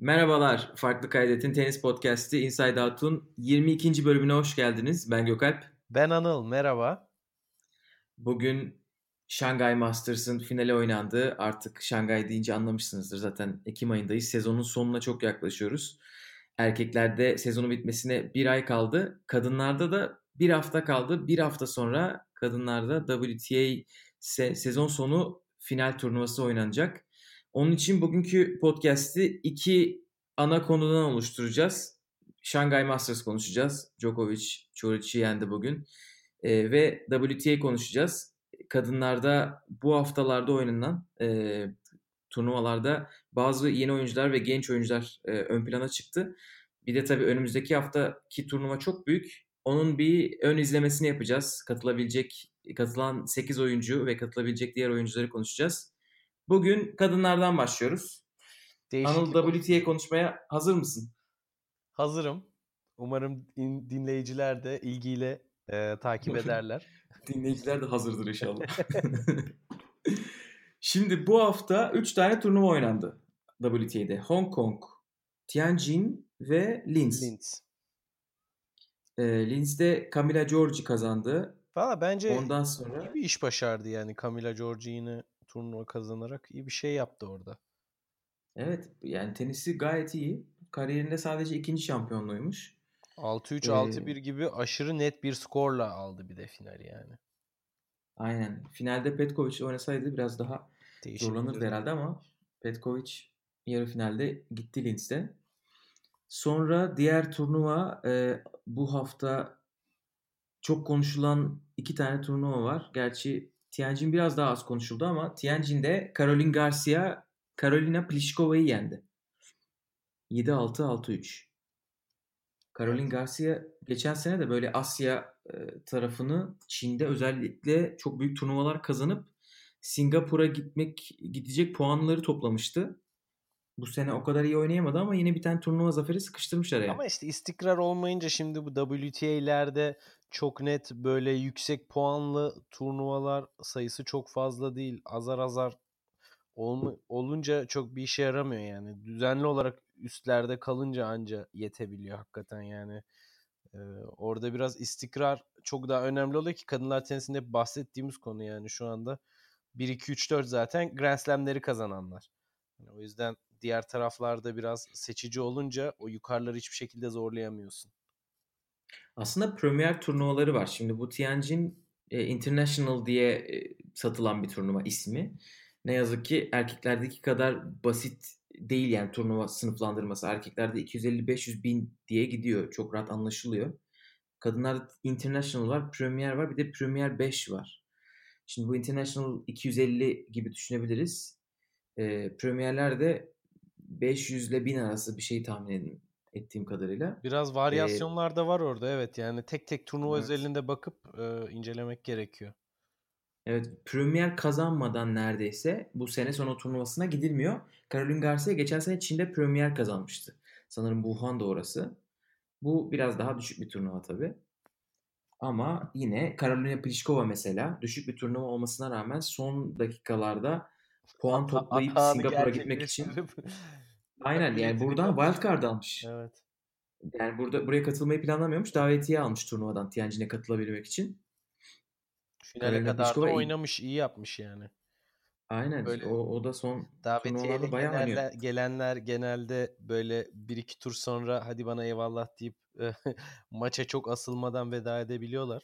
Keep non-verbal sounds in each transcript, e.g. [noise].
Merhabalar, Farklı Kaydet'in tenis podcast'i Inside Out'un 22. bölümüne hoş geldiniz. Ben Gökalp. Ben Anıl, merhaba. Bugün Şangay Masters'ın finali oynandı. Artık Şangay deyince anlamışsınızdır. Zaten Ekim ayındayız. Sezonun sonuna çok yaklaşıyoruz. Erkeklerde sezonu bitmesine bir ay kaldı. Kadınlarda da bir hafta kaldı. Bir hafta sonra kadınlarda WTA sezon sonu final turnuvası oynanacak. Onun için bugünkü podcast'i iki ana konudan oluşturacağız. Shanghai Masters konuşacağız. Djokovic, Çoric'i yendi bugün. E, ve WTA konuşacağız. Kadınlarda bu haftalarda oynanan e, turnuvalarda bazı yeni oyuncular ve genç oyuncular e, ön plana çıktı. Bir de tabii önümüzdeki haftaki turnuva çok büyük. Onun bir ön izlemesini yapacağız. Katılabilecek, katılan 8 oyuncu ve katılabilecek diğer oyuncuları konuşacağız. Bugün kadınlardan başlıyoruz. Değişiklik Anıl WTA konuşmaya hazır mısın? Hazırım. Umarım dinleyiciler de ilgiyle e, takip ederler. [laughs] dinleyiciler de hazırdır inşallah. [laughs] Şimdi bu hafta 3 tane turnuva oynandı WTA'de. Hong Kong, Tianjin ve Linz. Linz. E, Linz'de Camila Giorgi kazandı. Valla bence Ondan sonra... iyi bir iş başardı yani Camila Giorgi yine turnuva kazanarak iyi bir şey yaptı orada. Evet yani tenisi gayet iyi. Kariyerinde sadece ikinci şampiyonluğuymuş. 6-3 ee, 6-1 gibi aşırı net bir skorla aldı bir de finali yani. Aynen. Finalde Petkovic oynasaydı biraz daha Değişik zorlanırdı herhalde ama Petkovic yarı finalde gitti Linz'de. Sonra diğer turnuva e, bu hafta çok konuşulan iki tane turnuva var. Gerçi Tianjin biraz daha az konuşuldu ama Tianjin'de Caroline Garcia Carolina Pliškova'yı yendi. 7-6 6-3. Caroline Garcia geçen sene de böyle Asya e, tarafını Çin'de özellikle çok büyük turnuvalar kazanıp Singapur'a gitmek gidecek puanları toplamıştı. Bu sene o kadar iyi oynayamadı ama yine bir tane turnuva zaferi sıkıştırmışlar yani. Ama işte istikrar olmayınca şimdi bu WTA'lerde çok net böyle yüksek puanlı turnuvalar sayısı çok fazla değil. Azar azar olunca çok bir işe yaramıyor yani. Düzenli olarak üstlerde kalınca anca yetebiliyor hakikaten yani. Ee, orada biraz istikrar çok daha önemli oluyor ki kadınlar tenisinde bahsettiğimiz konu yani şu anda 1 2 3 4 zaten Grand Slam'leri kazananlar. Yani o yüzden diğer taraflarda biraz seçici olunca o yukarıları hiçbir şekilde zorlayamıyorsun. Aslında Premier turnuvaları var. Şimdi bu Tianjin e, International diye e, satılan bir turnuva ismi. Ne yazık ki erkeklerdeki kadar basit değil yani turnuva sınıflandırması. Erkeklerde 250-500 bin diye gidiyor. Çok rahat anlaşılıyor. Kadınlarda International var, Premier var, bir de Premier 5 var. Şimdi bu International 250 gibi düşünebiliriz. E, Premierler de 500 ile 1000 arası bir şey tahmin edin, ettiğim kadarıyla. Biraz varyasyonlar ee, da var orada evet. Yani tek tek turnuva evet. özelinde bakıp e, incelemek gerekiyor. Evet, Premier kazanmadan neredeyse bu sene sonu turnuvasına gidilmiyor. Caroline Garcia geçen sene Çin'de Premier kazanmıştı. Sanırım Wuhan da orası. Bu biraz daha düşük bir turnuva tabii. Ama yine Karolina Pliskova mesela düşük bir turnuva olmasına rağmen son dakikalarda puan toplayıp Singapur'a gitmek için [laughs] Aynen yani buradan wildcard almış. Evet. Yani burada buraya katılmayı planlamıyormuş. Davetiye almış turnuvadan Tianjin'e katılabilmek için. Finale kadar da oynamış, iyi yapmış yani. Aynen. Böyle o, o da son turnuvalarda bayağı gelenler, oynuyor. Gelenler genelde böyle bir iki tur sonra hadi bana eyvallah deyip [laughs] maça çok asılmadan veda edebiliyorlar.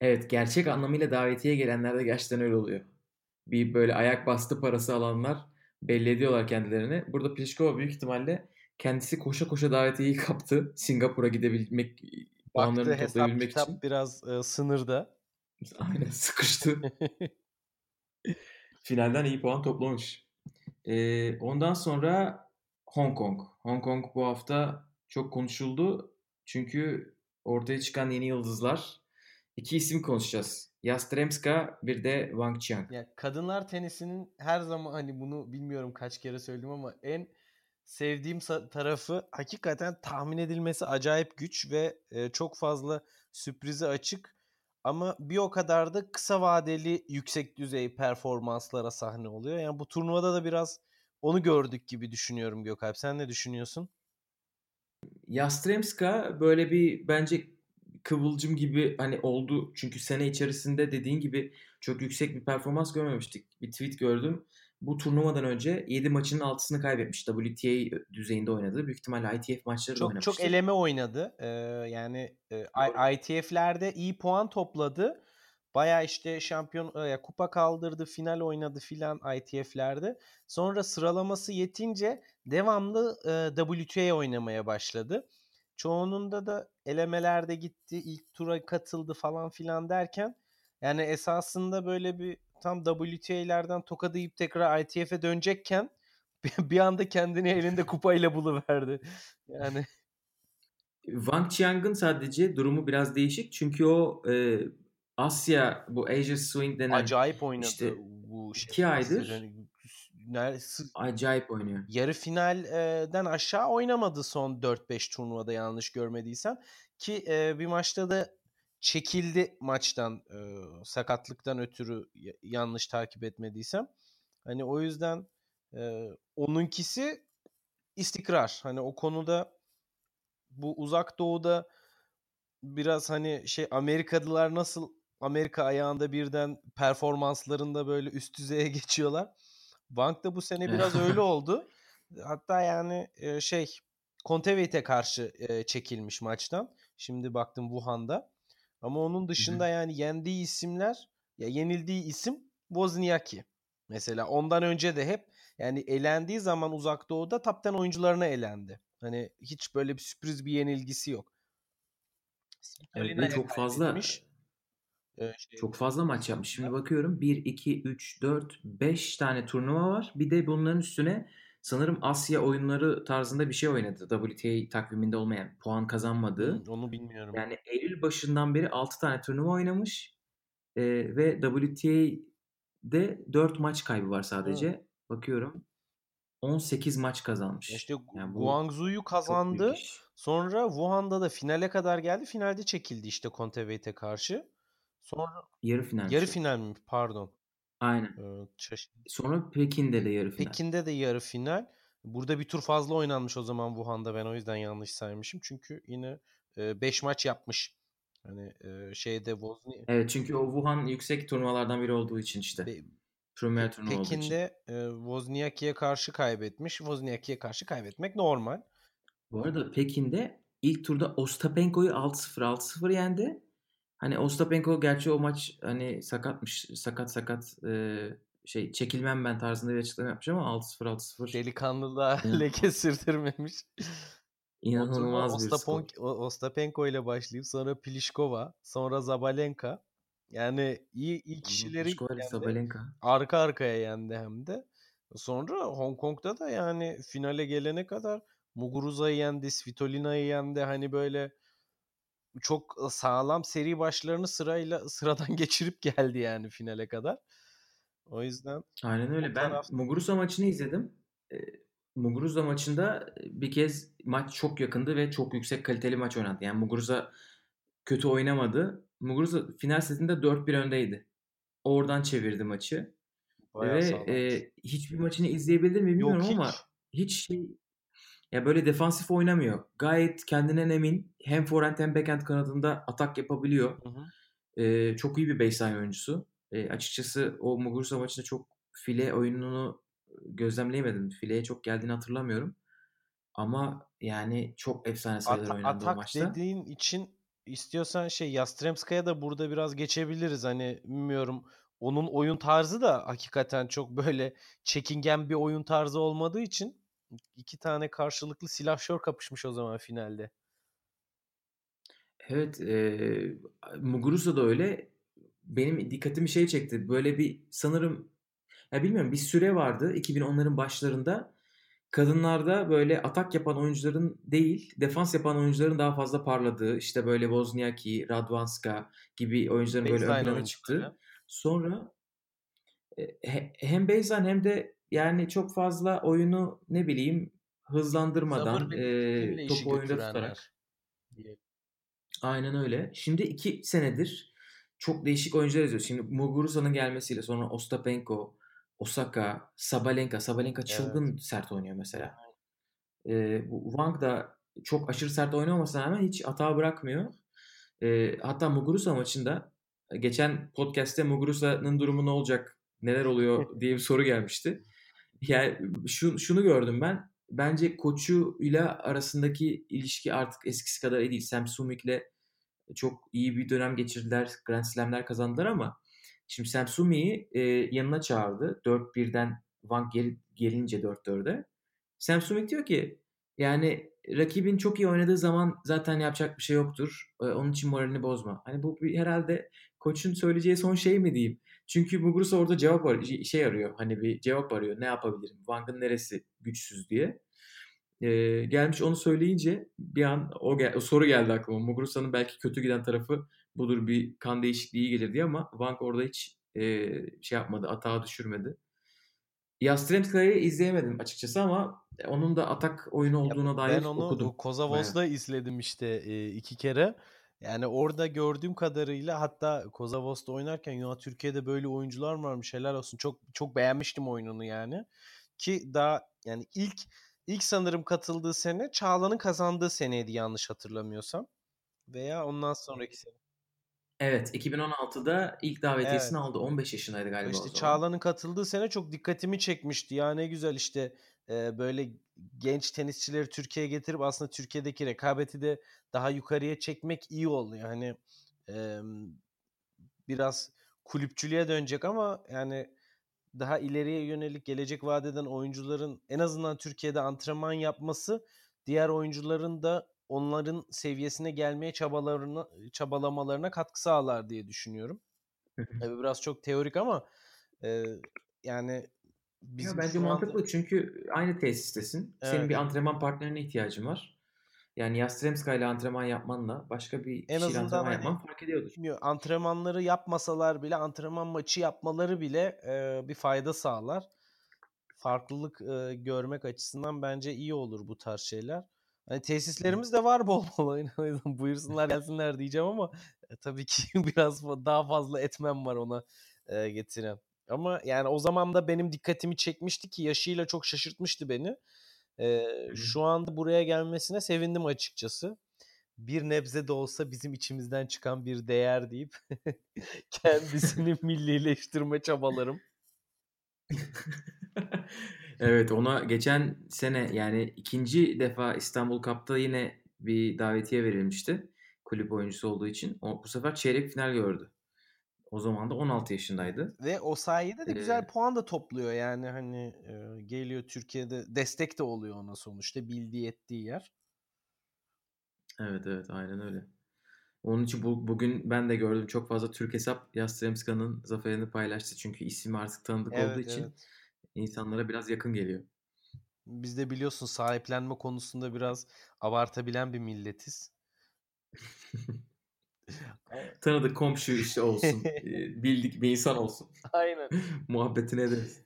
Evet gerçek anlamıyla davetiye gelenler de gerçekten öyle oluyor. Bir böyle ayak bastı parası alanlar belli ediyorlar kendilerini. Burada Pliskova büyük ihtimalle kendisi koşa koşa davetiyeyi [laughs] kaptı. Singapur'a gidebilmek, puanlarını Baktı, toplayabilmek hesap, için. biraz e, sınırda. [laughs] Aynen sıkıştı. [laughs] Finalden iyi puan toplamış. E, ondan sonra Hong Kong. Hong Kong bu hafta çok konuşuldu. Çünkü ortaya çıkan yeni yıldızlar. İki isim konuşacağız. Yastremska bir de Wang Qiang. Ya kadınlar tenisinin her zaman hani bunu bilmiyorum kaç kere söyledim ama en sevdiğim tarafı hakikaten tahmin edilmesi acayip güç ve e, çok fazla sürprize açık ama bir o kadar da kısa vadeli yüksek düzey performanslara sahne oluyor. Yani bu turnuvada da biraz onu gördük gibi düşünüyorum Gökalp. Sen ne düşünüyorsun? Yastremska böyle bir bence kıvılcım gibi hani oldu. Çünkü sene içerisinde dediğin gibi çok yüksek bir performans görmemiştik. Bir tweet gördüm. Bu turnuvadan önce 7 maçının 6'sını kaybetmiş. WTA düzeyinde oynadı. Büyük ihtimalle ITF maçları çok, oynamıştı. Çok eleme oynadı. Ee, yani e, ITF'lerde iyi puan topladı. Baya işte şampiyon ya kupa kaldırdı, final oynadı filan ITF'lerde. Sonra sıralaması yetince devamlı e, WTA oynamaya başladı. Çoğununda da elemelerde gitti, ilk tura katıldı falan filan derken yani esasında böyle bir tam WTA'lerden tokadayıp tekrar ITF'e dönecekken [laughs] bir anda kendini elinde kupayla buluverdi. Yani Wang Qiang'ın sadece durumu biraz değişik. Çünkü o e, Asya bu Asia Swing denen acayip oynadı işte bu şey. iki aydır Yani, neredeyse acayip oynuyor. Yarı finalden aşağı oynamadı son 4-5 turnuvada yanlış görmediysem ki e, bir maçta da çekildi maçtan e, sakatlıktan ötürü yanlış takip etmediysem. Hani o yüzden e, onunkisi istikrar. Hani o konuda bu uzak doğuda biraz hani şey Amerikalılar nasıl Amerika ayağında birden performanslarında böyle üst düzeye [laughs] geçiyorlar. Bank da bu sene biraz öyle [laughs] oldu. Hatta yani şey Conteveit'e karşı çekilmiş maçtan. Şimdi baktım Wuhan'da. Ama onun dışında Hı-hı. yani yendiği isimler ya yenildiği isim Wozniacki. Mesela ondan önce de hep yani elendiği zaman uzak doğuda tapten oyuncularına elendi. Hani hiç böyle bir sürpriz bir yenilgisi yok. Evet, ve çok fazla şey, çok fazla maç yapmış. Şimdi bakıyorum 1, 2, 3, 4, 5 tane turnuva var. Bir de bunların üstüne sanırım Asya oyunları tarzında bir şey oynadı. WTA takviminde olmayan puan kazanmadığı. Onu bilmiyorum. Yani Eylül başından beri 6 tane turnuva oynamış. Ee, ve WTA'de 4 maç kaybı var sadece. Hı. Bakıyorum. 18 maç kazanmış. İşte yani Guangzhou'yu kazandı. Sonra Wuhan'da da finale kadar geldi. Finalde çekildi işte Conteveit'e karşı. Sonra yarı final. Yarı final mi? Pardon. Aynen. Ee, Sonra Pekin'de de yarı final. Pekin'de de yarı final. Burada bir tur fazla oynanmış o zaman Wuhan'da. Ben o yüzden yanlış saymışım. Çünkü yine 5 e, maç yapmış. Hani e, şeyde Wozniak. Evet çünkü o Wuhan yüksek turnuvalardan biri olduğu için işte. Be- Premier turnuva olduğu için. Pekin'de e, Wozniacki'ye karşı kaybetmiş. Wozniacki'ye karşı kaybetmek normal. Bu arada Pekin'de ilk turda Ostapenko'yu 6-0 6-0 yendi. Hani Ostapenko gerçi o maç hani sakatmış. Sakat sakat e, şey çekilmem ben tarzında bir açıklama yapmış ama 6-0 6-0. Delikanlı da leke sürdürmemiş. İnanılmaz bir Ostapenko, skor. Ostapenko ile başlayıp sonra Pliskova, sonra Zabalenka. Yani iyi iyi kişileri yendi. Zabalenka. arka arkaya yendi hem de. Sonra Hong Kong'da da yani finale gelene kadar Muguruza'yı yendi, Svitolina'yı yendi. Hani böyle çok sağlam seri başlarını sırayla sıradan [laughs] geçirip geldi yani finale kadar. O yüzden Aynen öyle. Ben taraf... Muguruza maçını izledim. E, Muguruza maçında bir kez maç çok yakındı ve çok yüksek kaliteli maç oynadı. Yani Muguruza kötü oynamadı. Muguruza final setinde 4-1 öndeydi. Oradan çevirdi maçı. Bayağı ve e, hiçbir maçını izleyebildim mi bilmiyorum Yok, ama hiç şey ya böyle defansif oynamıyor. Gayet kendinden emin. Hem forehand hem backhand kanadında atak yapabiliyor. Hı hı. Ee, çok iyi bir baseline oyuncusu. Ee, açıkçası o Muguruza maçında çok file oyununu gözlemleyemedim. Fileye çok geldiğini hatırlamıyorum. Ama yani çok efsane sayılar At- oynandı o maçta. Atak dediğin için istiyorsan şey Yastremskaya da burada biraz geçebiliriz. Hani bilmiyorum onun oyun tarzı da hakikaten çok böyle çekingen bir oyun tarzı olmadığı için iki tane karşılıklı silahşör kapışmış o zaman finalde. Evet, e, Muguruza da öyle. Benim dikkatimi şey çekti. Böyle bir sanırım ya bilmiyorum bir süre vardı 2010'ların başlarında. Kadınlarda böyle atak yapan oyuncuların değil, defans yapan oyuncuların daha fazla parladığı, işte böyle Wozniacki, Radwanska gibi oyuncuların böyle ön plana çıktı. Sonra hem baseline hem de yani çok fazla oyunu ne bileyim hızlandırmadan e, topu oyunda tutarak. Diye. Aynen öyle. Şimdi iki senedir çok değişik oyuncular izliyoruz. Şimdi Muguruza'nın gelmesiyle sonra Ostapenko, Osaka, Sabalenka. Sabalenka çılgın evet. sert oynuyor mesela. E, Wang da çok aşırı sert oynamasına rağmen hiç hata bırakmıyor. E, hatta Muguruza maçında geçen podcast'te Muguruza'nın durumu ne olacak, neler oluyor [laughs] diye bir soru gelmişti. Yani şu, şunu gördüm ben. Bence koçu ile arasındaki ilişki artık eskisi kadar iyi değil. Sam Sumik'le çok iyi bir dönem geçirdiler. Grand Slam'ler kazandılar ama şimdi Sam Sumik'i e, yanına çağırdı. 4-1'den Wang geri, gelince 4-4'e. Sam Sumik diyor ki yani rakibin çok iyi oynadığı zaman zaten yapacak bir şey yoktur. E, onun için moralini bozma. Hani bu bir, herhalde koçun söyleyeceği son şey mi diyeyim. Çünkü Muguruza orada cevap arıyor, şey arıyor. Hani bir cevap arıyor. Ne yapabilirim? Wang'ın neresi güçsüz diye. Ee, gelmiş onu söyleyince bir an o, gel- o soru geldi aklıma. Muguruza'nın belki kötü giden tarafı budur bir kan değişikliği gelir diye ama Wang orada hiç e, şey yapmadı. Atağa düşürmedi. Yastremska'yı izleyemedim açıkçası ama onun da atak oyunu olduğuna ya dair ben onu okudum. Kozavos'da izledim işte e, iki kere. Yani orada gördüğüm kadarıyla hatta Kozavos'ta oynarken ya Türkiye'de böyle oyuncular varmış helal olsun. Çok çok beğenmiştim oyununu yani. Ki daha yani ilk ilk sanırım katıldığı sene Çağla'nın kazandığı seneydi yanlış hatırlamıyorsam. Veya ondan sonraki sene. Evet 2016'da ilk davetiyesini evet. aldı. 15 yaşındaydı galiba işte Çağla'nın katıldığı sene çok dikkatimi çekmişti. Ya ne güzel işte e, böyle genç tenisçileri Türkiye'ye getirip aslında Türkiye'deki rekabeti de daha yukarıya çekmek iyi oluyor. Hani e, biraz kulüpçülüğe dönecek ama yani daha ileriye yönelik gelecek vadeden oyuncuların en azından Türkiye'de antrenman yapması diğer oyuncuların da onların seviyesine gelmeye çabalarına çabalamalarına katkı sağlar diye düşünüyorum. Tabii biraz çok teorik ama e, yani bizim ya bence mantıklı anda... çünkü aynı tesistesin. Evet. Senin bir antrenman partnerine ihtiyacın var. Yani Yastremska ile antrenman yapmanla başka bir en kişiyle antrenman hani, yapman fark ediyordur. Bilmiyorum, antrenmanları yapmasalar bile antrenman maçı yapmaları bile e, bir fayda sağlar. Farklılık e, görmek açısından bence iyi olur bu tarz şeyler. Hani tesislerimiz de var bol bol. [laughs] Buyursunlar gelsinler diyeceğim ama e, tabii ki [laughs] biraz daha fazla etmem var ona e, getiren. Ama yani o zaman da benim dikkatimi çekmişti ki yaşıyla çok şaşırtmıştı beni. E, şu anda buraya gelmesine sevindim açıkçası. Bir nebze de olsa bizim içimizden çıkan bir değer deyip [laughs] kendisini [laughs] millileştirme çabalarım. Evet ona geçen sene yani ikinci defa İstanbul Cup'ta yine bir davetiye verilmişti. Kulüp oyuncusu olduğu için. O, bu sefer çeyrek final gördü. O zaman da 16 yaşındaydı. Ve o sayede de güzel ee, puan da topluyor yani hani e, geliyor Türkiye'de destek de oluyor ona sonuçta bildiği ettiği yer. Evet evet aynen öyle. Onun için bu, bugün ben de gördüm çok fazla Türk hesap Yastremska'nın zaferini paylaştı. Çünkü ismi artık tanıdık evet, olduğu için evet insanlara biraz yakın geliyor. Biz de biliyorsun sahiplenme konusunda biraz abartabilen bir milletiz. [laughs] [laughs] Tanıdık komşu işte olsun. [laughs] bildik bir insan olsun. Aynen. [laughs] Muhabbetini ederiz.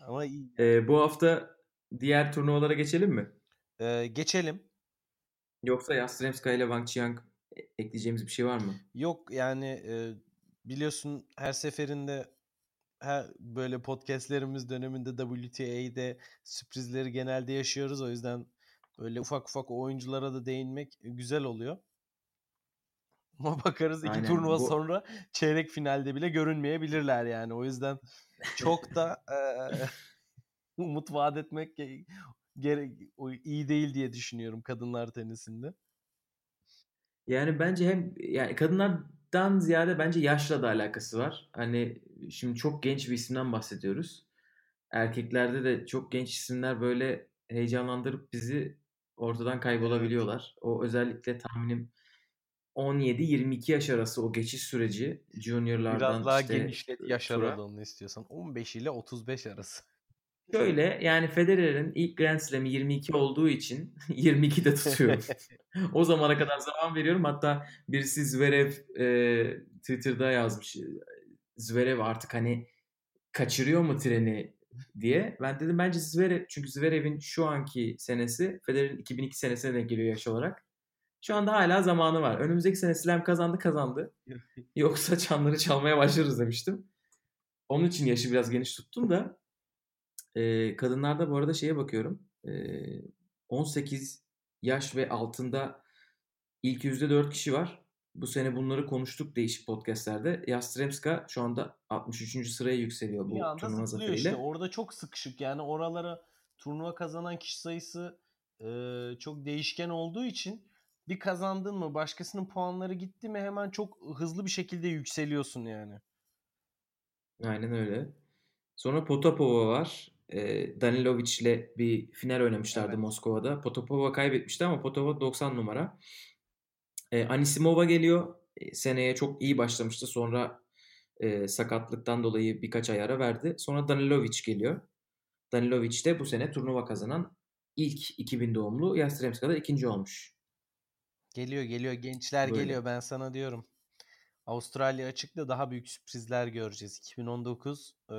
Ama iyi. Ee, bu hafta diğer turnuvalara geçelim mi? Ee, geçelim. Yoksa Yastremska ile Wang Chiang ekleyeceğimiz bir şey var mı? Yok yani e, biliyorsun her seferinde her böyle podcastlerimiz döneminde WTA'de sürprizleri genelde yaşıyoruz. O yüzden böyle ufak ufak oyunculara da değinmek güzel oluyor. Ama bakarız iki Aynen. turnuva Bu... sonra çeyrek finalde bile görünmeyebilirler yani. O yüzden çok da [laughs] e, umut vaat etmek gerek iyi değil diye düşünüyorum kadınlar tenisinde. Yani bence hem yani kadınlardan ziyade bence yaşla da alakası var. Hani şimdi çok genç bir isimden bahsediyoruz. Erkeklerde de çok genç isimler böyle heyecanlandırıp bizi ortadan kaybolabiliyorlar. O özellikle tahminim 17-22 yaş arası o geçiş süreci juniorlardan Biraz daha işte, genişlet yaş aralığını istiyorsan 15 ile 35 arası. Şöyle yani Federer'in ilk Grand Slam'i 22 olduğu için [laughs] 22 de tutuyorum. [laughs] o zamana kadar zaman veriyorum. Hatta birisi Zverev e, Twitter'da yazmış. Zverev artık hani kaçırıyor mu treni diye. Ben dedim bence Zverev çünkü Zverev'in şu anki senesi Federer'in 2002 senesine denk geliyor yaş olarak. Şu anda hala zamanı var. Önümüzdeki sene Slam kazandı kazandı. [laughs] Yoksa çanları çalmaya başlarız demiştim. Onun için yaşı biraz geniş tuttum da e, kadınlarda bu arada şeye bakıyorum. E, 18 yaş ve altında ilk %4 kişi var. Bu sene bunları konuştuk değişik podcastlerde. Yastremska şu anda 63. sıraya yükseliyor bu anda turnuva zaferiyle. işte. Orada çok sıkışık. Yani oralara turnuva kazanan kişi sayısı e, çok değişken olduğu için bir kazandın mı başkasının puanları gitti mi hemen çok hızlı bir şekilde yükseliyorsun yani. Aynen öyle. Sonra Potapova var. E, Danilovic ile bir final oynamışlardı Evet. Moskova'da. Potapova kaybetmişti ama Potapova 90 numara. E, Anisimova geliyor. E, seneye çok iyi başlamıştı. Sonra e, sakatlıktan dolayı birkaç ay ara verdi. Sonra Danilovic geliyor. Danilovic de bu sene turnuva kazanan ilk 2000 doğumlu Yastremska'da ikinci olmuş. Geliyor geliyor gençler Böyle. geliyor ben sana diyorum. Avustralya açıkta daha büyük sürprizler göreceğiz. 2019 e,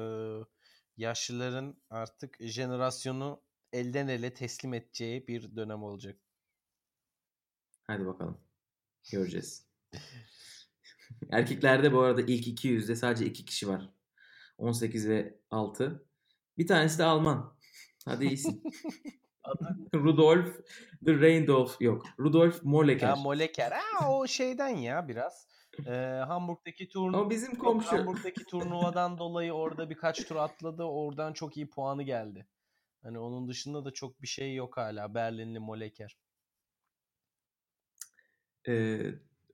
yaşlıların artık jenerasyonu elden ele teslim edeceği bir dönem olacak. Hadi bakalım. Göreceğiz. [laughs] Erkeklerde bu arada ilk 200'de sadece iki kişi var. 18 ve 6. Bir tanesi de Alman. Hadi iyisin. [laughs] [laughs] Rudolf the Reindolf yok. Rudolf Moleker. Ya Moleker. Ha, o şeyden ya biraz. Ee, Hamburg'daki turnu o bizim komşu. Hamburg'daki [laughs] turnuvadan dolayı orada birkaç tur atladı. Oradan çok iyi puanı geldi. Hani onun dışında da çok bir şey yok hala. Berlinli Moleker. Ee,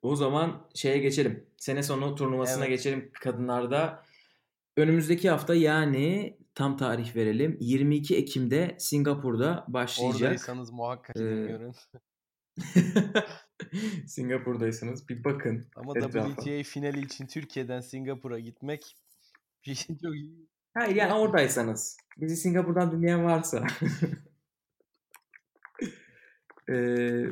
o zaman şeye geçelim. Sene sonu turnuvasına Evet. geçelim kadınlarda. Önümüzdeki hafta yani tam tarih verelim. 22 Ekim'de Singapur'da başlayacak. Oradaysanız muhakkak Ee, görün. [laughs] Singapur'daysanız bir bakın Ama etrafa. WTA finali için Türkiye'den Singapur'a gitmek [laughs] bir şey çok iyi. Hayır yani oradaysanız. Bizi Singapur'dan dinleyen varsa. [laughs] Ee,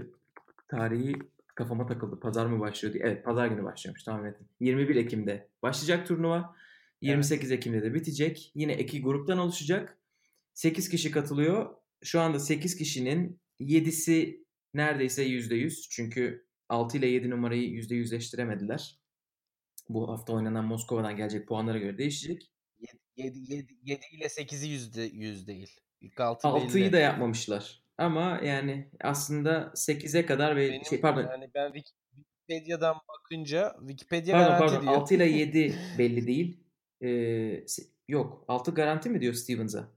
tarihi kafama takıldı. Pazar mı başlıyor diye. Evet pazar günü başlıyormuş tahmin ettim. 21 Ekim'de başlayacak turnuva. 28 Ekim'de de bitecek. Yine iki gruptan oluşacak. 8 kişi katılıyor. Şu anda 8 kişinin 7'si neredeyse %100. Çünkü 6 ile 7 numarayı %100'leştiremediler. Bu hafta oynanan Moskova'dan gelecek puanlara göre değişecek. 7, 7, 7 ile 8'i yüzde, yüz değil. İlk 6 6'yı belli. da yapmamışlar. Ama yani aslında 8'e kadar ve Benim şey pardon yani ben Wik- Wikipedia'dan bakınca Wikipedia pardon garanti pardon diyor. 6 ile 7 [laughs] belli değil. Se- yok 6 garanti mi diyor Stevens'a?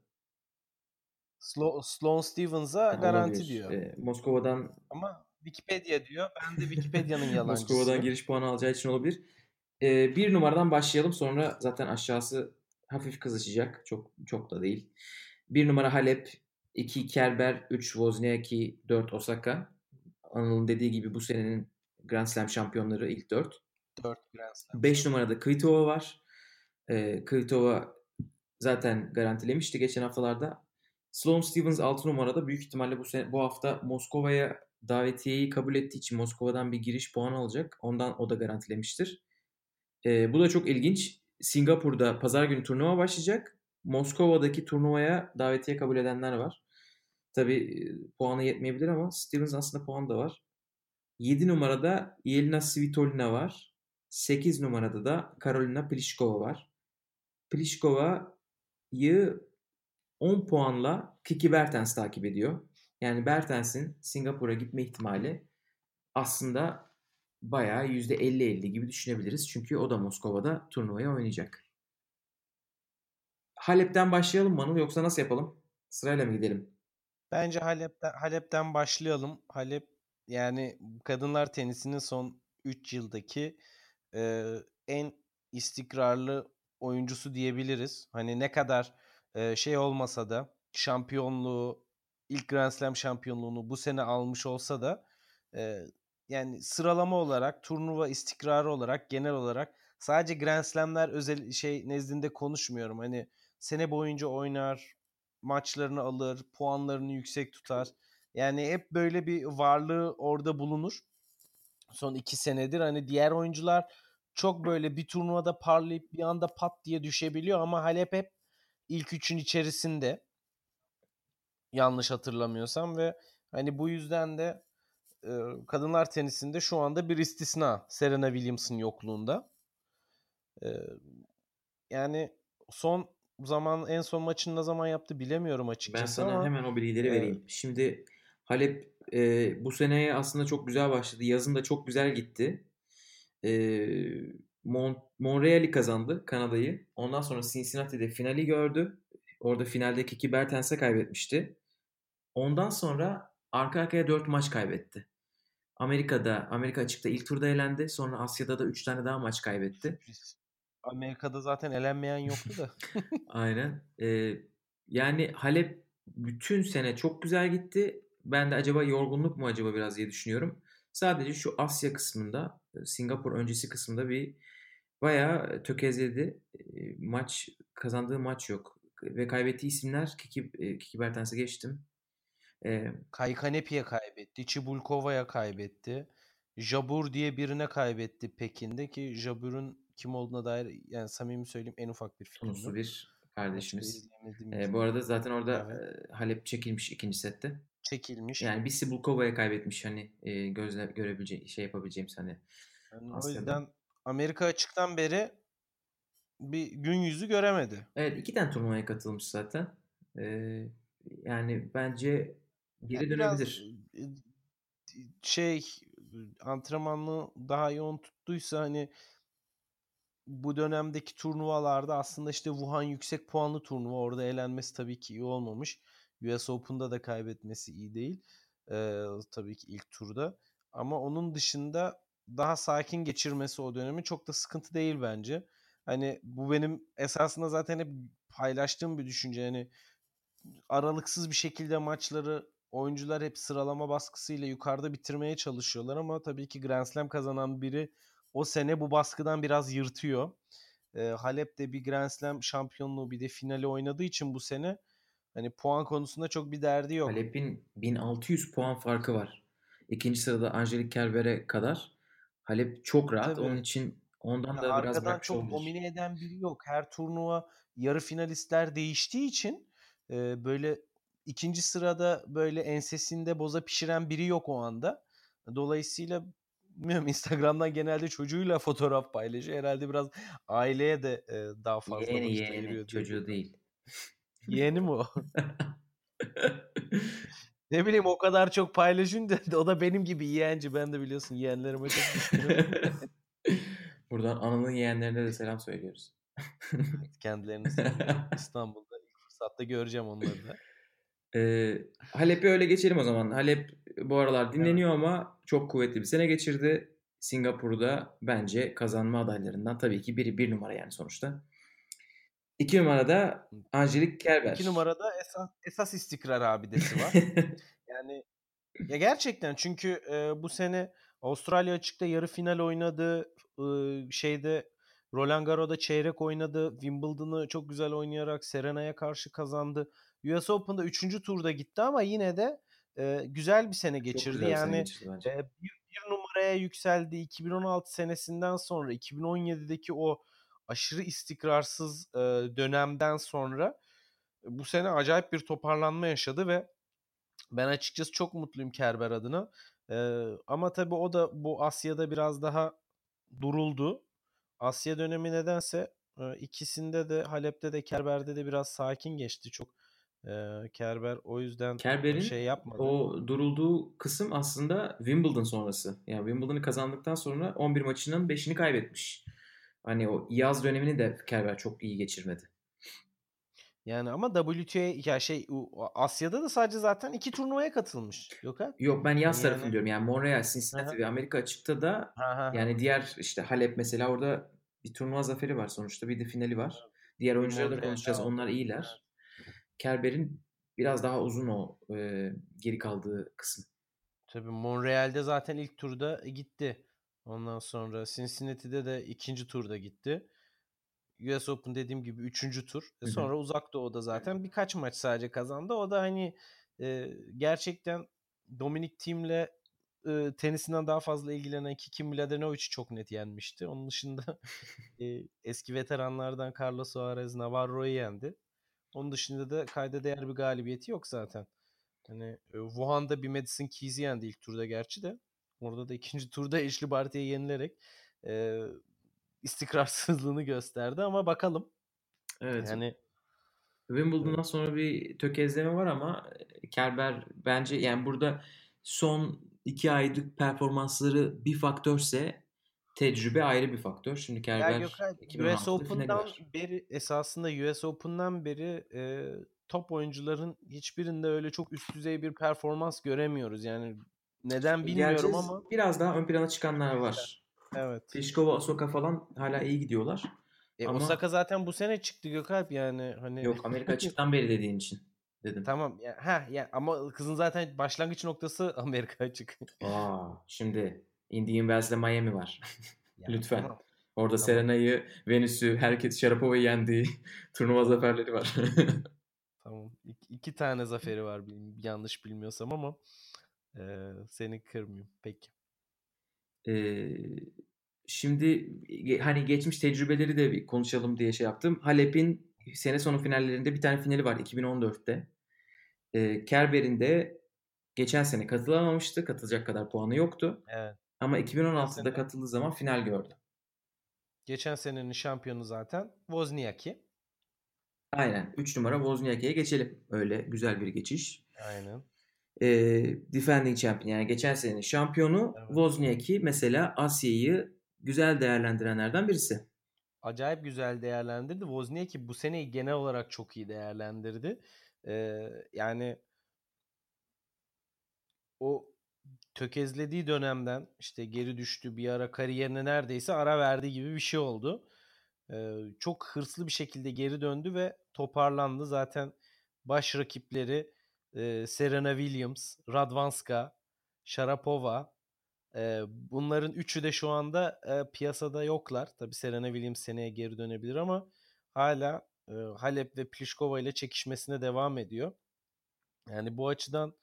Slo- Sloane Stevens'a garanti olabilir. diyor. Ee, Moskova'dan Ama Wikipedia diyor. Ben de Wikipedia'nın [laughs] Moskova'dan yalancısıyım. giriş puanı alacağı için olabilir. Ee, bir numaradan başlayalım sonra zaten aşağısı hafif kızışacak. Çok çok da değil. Bir numara Halep, 2 Kerber, 3 Wozniacki, 4 Osaka. Anıl'ın dediği gibi bu senenin Grand Slam şampiyonları ilk 4. 4 Grand Slam. 5 numarada Kvitova var. Ee, Kvitova zaten garantilemişti geçen haftalarda. Sloane Stevens 6 numarada büyük ihtimalle bu sene, bu hafta Moskova'ya davetiyeyi kabul ettiği için Moskova'dan bir giriş puanı alacak. Ondan o da garantilemiştir. Ee, bu da çok ilginç. Singapur'da pazar günü turnuva başlayacak. Moskova'daki turnuvaya davetiye kabul edenler var. Tabi puanı yetmeyebilir ama Stevens aslında puan da var. 7 numarada Yelena Svitolina var. 8 numarada da Karolina Pliskova var. Pliskova'yı 10 puanla Kiki Bertens takip ediyor. Yani Bertens'in Singapur'a gitme ihtimali aslında bayağı %50-50 gibi düşünebiliriz. Çünkü o da Moskova'da turnuvaya oynayacak. Halep'ten başlayalım mı Anıl yoksa nasıl yapalım? Sırayla mı gidelim? Bence Halep'ten, Halep'ten başlayalım. Halep yani kadınlar tenisinin son 3 yıldaki e, en istikrarlı oyuncusu diyebiliriz. Hani ne kadar e, şey olmasa da şampiyonluğu ilk Grand Slam şampiyonluğunu bu sene almış olsa da e, yani sıralama olarak turnuva istikrarı olarak genel olarak sadece Grand Slam'ler özel şey nezdinde konuşmuyorum. Hani sene boyunca oynar, maçlarını alır, puanlarını yüksek tutar. Yani hep böyle bir varlığı orada bulunur. Son iki senedir hani diğer oyuncular çok böyle bir turnuvada parlayıp bir anda pat diye düşebiliyor ama Halep hep ilk üçün içerisinde yanlış hatırlamıyorsam ve hani bu yüzden de e, kadınlar tenisinde şu anda bir istisna Serena Williams'ın yokluğunda. E, yani son zaman en son maçını ne zaman yaptı bilemiyorum açıkçası Ben sana ama hemen o bilgileri e, vereyim. Şimdi Halep e, bu seneye aslında çok güzel başladı. Yazın da çok güzel gitti. E, Mon Montreal'i kazandı Kanada'yı. Ondan sonra Cincinnati'de finali gördü. Orada finalde Kiki Bertens'e kaybetmişti. Ondan sonra arka arkaya 4 maç kaybetti. Amerika'da, Amerika açıkta ilk turda elendi. Sonra Asya'da da 3 tane daha maç kaybetti. Amerika'da zaten elenmeyen yoktu da. [laughs] Aynen. Ee, yani Halep bütün sene çok güzel gitti. Ben de acaba yorgunluk mu acaba biraz diye düşünüyorum. Sadece şu Asya kısmında, Singapur öncesi kısmında bir bayağı tökezledi. Ee, maç kazandığı maç yok ve kaybettiği isimler Kiki, e, Kiki Bertens'e geçtim. Ee, Kaykanepi'ye kaybetti. Çibulkova'ya kaybetti. Jabur diye birine kaybetti Pekin'de ki Jabur'un kim olduğuna dair yani samimi söyleyeyim en ufak bir fikrim Tunuslu yok. bir kardeşimiz. Ee, bu arada zaten orada Evet. e, Halep çekilmiş ikinci sette. Çekilmiş. Yani bir Sibulkova'ya kaybetmiş hani e, gözle görebileceğim şey yapabileceğimiz hani Yani o yüzden Amerika açıktan beri bir gün yüzü göremedi. Evet iki tane turnuvaya katılmış zaten. Ee, yani bence geri Ya biraz dönebilir. e, şey antrenmanını daha yoğun tuttuysa hani bu dönemdeki turnuvalarda aslında işte Wuhan yüksek puanlı turnuva orada elenmesi tabii ki iyi olmamış. US Open'da da kaybetmesi iyi değil. Ee, tabii ki ilk turda. Ama onun dışında daha sakin geçirmesi o dönemi çok da sıkıntı değil bence. Hani bu benim esasında zaten hep paylaştığım bir düşünce. Yani aralıksız bir şekilde maçları oyuncular hep sıralama baskısıyla yukarıda bitirmeye çalışıyorlar ama tabii ki Grand Slam kazanan biri o sene bu baskıdan biraz yırtıyor. Ee, Halep de bir Grand Slam şampiyonluğu bir de finali oynadığı için bu sene hani puan konusunda çok bir derdi yok. Halep'in 1600 puan farkı var. İkinci sırada Angelique Kerber'e kadar. Halep çok rahat. Tabii. Onun için ondan Ya da biraz arkadan çok olabilir. domine eden biri yok. Her turnuva yarı finalistler değiştiği için e, böyle ikinci sırada böyle ensesinde boza pişiren biri yok o anda. Dolayısıyla bilmiyorum Instagram'dan genelde çocuğuyla fotoğraf paylaşıyor. Herhalde biraz aileye de e, daha fazla Yeğeni yeğeni çocuğu değil. Yeğeni mi o? [laughs] ne bileyim o kadar çok paylaşınca o da benim gibi yeğenci. Ben de biliyorsun yeğenlerime çok. [laughs] Buradan Anıl'ın yeğenlerine de selam söylüyoruz. Kendilerini. [laughs] İstanbul'da ilk fırsatta göreceğim onları da. Ee, Halep'i öyle geçelim o zaman. Halep bu aralar dinleniyor ama çok kuvvetli bir sene geçirdi. Singapur'da bence kazanma adaylarından tabii ki biri bir numara yani sonuçta. İki numarada Angelique Kerber. İki numarada esas, esas istikrar abidesi var. [laughs] yani ya gerçekten çünkü e, bu sene Avustralya açıkta yarı final oynadı. E, şeyde Roland Garros'da çeyrek oynadı. Wimbledon'ı çok güzel oynayarak Serena'ya karşı kazandı. US Open'da 3. turda gitti ama yine de e, güzel bir sene geçirdi. bir sene yani geçirdi bence. e, bir, bir numaraya yükseldi. 2016 senesinden sonra 2017'deki o aşırı istikrarsız e, dönemden sonra bu sene acayip bir toparlanma yaşadı ve ben açıkçası çok mutluyum Kerber adına. E, ama tabii o da bu Asya'da biraz daha duruldu. Asya dönemi nedense e, ikisinde de Halep'te de Kerber'de de biraz sakin geçti. Çok e, Kerber o yüzden Kerber'in şey yapmadı. o durulduğu kısım aslında Wimbledon sonrası. Yani Wimbledon'ı kazandıktan sonra 11 maçının 5'ini kaybetmiş. Hani o yaz dönemini de Kerber çok iyi geçirmedi. Yani ama WTA ya şey Asya'da da sadece zaten iki turnuvaya katılmış. Yok ha? Yok ben yaz Yani- tarafını diyorum. Yani Montreal, Cincinnati Aha. ve Amerika açıkta da Ha, ha, yani diğer işte Halep mesela orada bir turnuva zaferi var sonuçta. Bir de finali var. Diğer Bir oyuncuları da konuşacağız. daha Onlar iyiler. Kerber'in biraz daha uzun o e, geri kaldığı kısım. Tabii Montreal'de zaten ilk turda gitti. Ondan sonra Cincinnati'de de ikinci turda gitti. US Open dediğim gibi üçüncü tur. E Hı hı. Sonra Uzak Doğu'da zaten birkaç maç sadece kazandı. O da hani e, gerçekten Dominic Thiem'le e, tenisinden daha fazla ilgilenen Kiki Mladenovic'i çok net yenmişti. Onun dışında [laughs] e, eski veteranlardan Carlos Suarez Navarro'yu yendi. Onun dışında da kayda değer bir galibiyeti yok zaten. Hani e, Wuhan'da bir Madison Keys'i yendi ilk turda gerçi de. Orada da ikinci turda Ashley Barty'ye yenilerek e, istikrarsızlığını gösterdi ama bakalım. Evet. Yani Wimbledon'dan sonra bir tökezleme var ama Kerber bence yani burada son iki aylık performansları bir faktörse tecrübe ayrı bir faktör. Şimdi Kerber Gökhan US 2016'da finali Open'dan beri esasında US Open'dan beri e, top oyuncuların hiçbirinde öyle çok üst düzey bir performans göremiyoruz. Yani neden bilmiyorum Geleceğiz. ama Biraz daha ön plana çıkanlar var. evet. Pliskova, Osaka falan hala iyi gidiyorlar. E, Ama- Osaka zaten bu sene çıktı Gökalp yani hani Yok Amerika açıktan beri dediğin için dedim. tamam ya ha ya ama kızın zaten başlangıç noktası [laughs] Amerika açık. Aa, şimdi Indian Wells'le Miami var. [laughs] Ya, Lütfen. tamam. Orada Tamam. Serena'yı, Venüs'ü, herkes Sharapova'yı yendiği [laughs] turnuva zaferleri var. Tamam. İki, iki tane zaferi var yanlış bilmiyorsam ama e, seni kırmayayım. Peki. Ee, şimdi hani geçmiş tecrübeleri de bir konuşalım diye şey yaptım. Halep'in sene sonu finallerinde bir tane finali var 2014'te. Ee, Kerber'in de geçen sene katılamamıştı. Katılacak kadar puanı yoktu. Evet. Ama 2016'da sene- katıldığı zaman final gördü. Geçen senenin şampiyonu zaten Wozniacki. Aynen. 3 numara Wozniacki'ye geçelim. Öyle güzel bir geçiş. Aynen. Ee, defending champion yani geçen senenin şampiyonu Evet. Wozniacki mesela Asya'yı güzel değerlendirenlerden birisi. Acayip güzel değerlendirdi. Wozniacki bu seneyi genel olarak çok iyi değerlendirdi. Ee, yani o tökezlediği dönemden işte geri düştü bir ara kariyerine neredeyse ara verdiği gibi bir şey oldu. Ee, çok hırslı bir şekilde geri döndü ve toparlandı. Zaten baş rakipleri e, Serena Williams, Radwanska, Sharapova. e, bunların üçü de şu anda e, piyasada yoklar. Tabii Serena Williams seneye geri dönebilir ama hala e, Halep ve Pliskova ile çekişmesine devam ediyor. Yani bu açıdan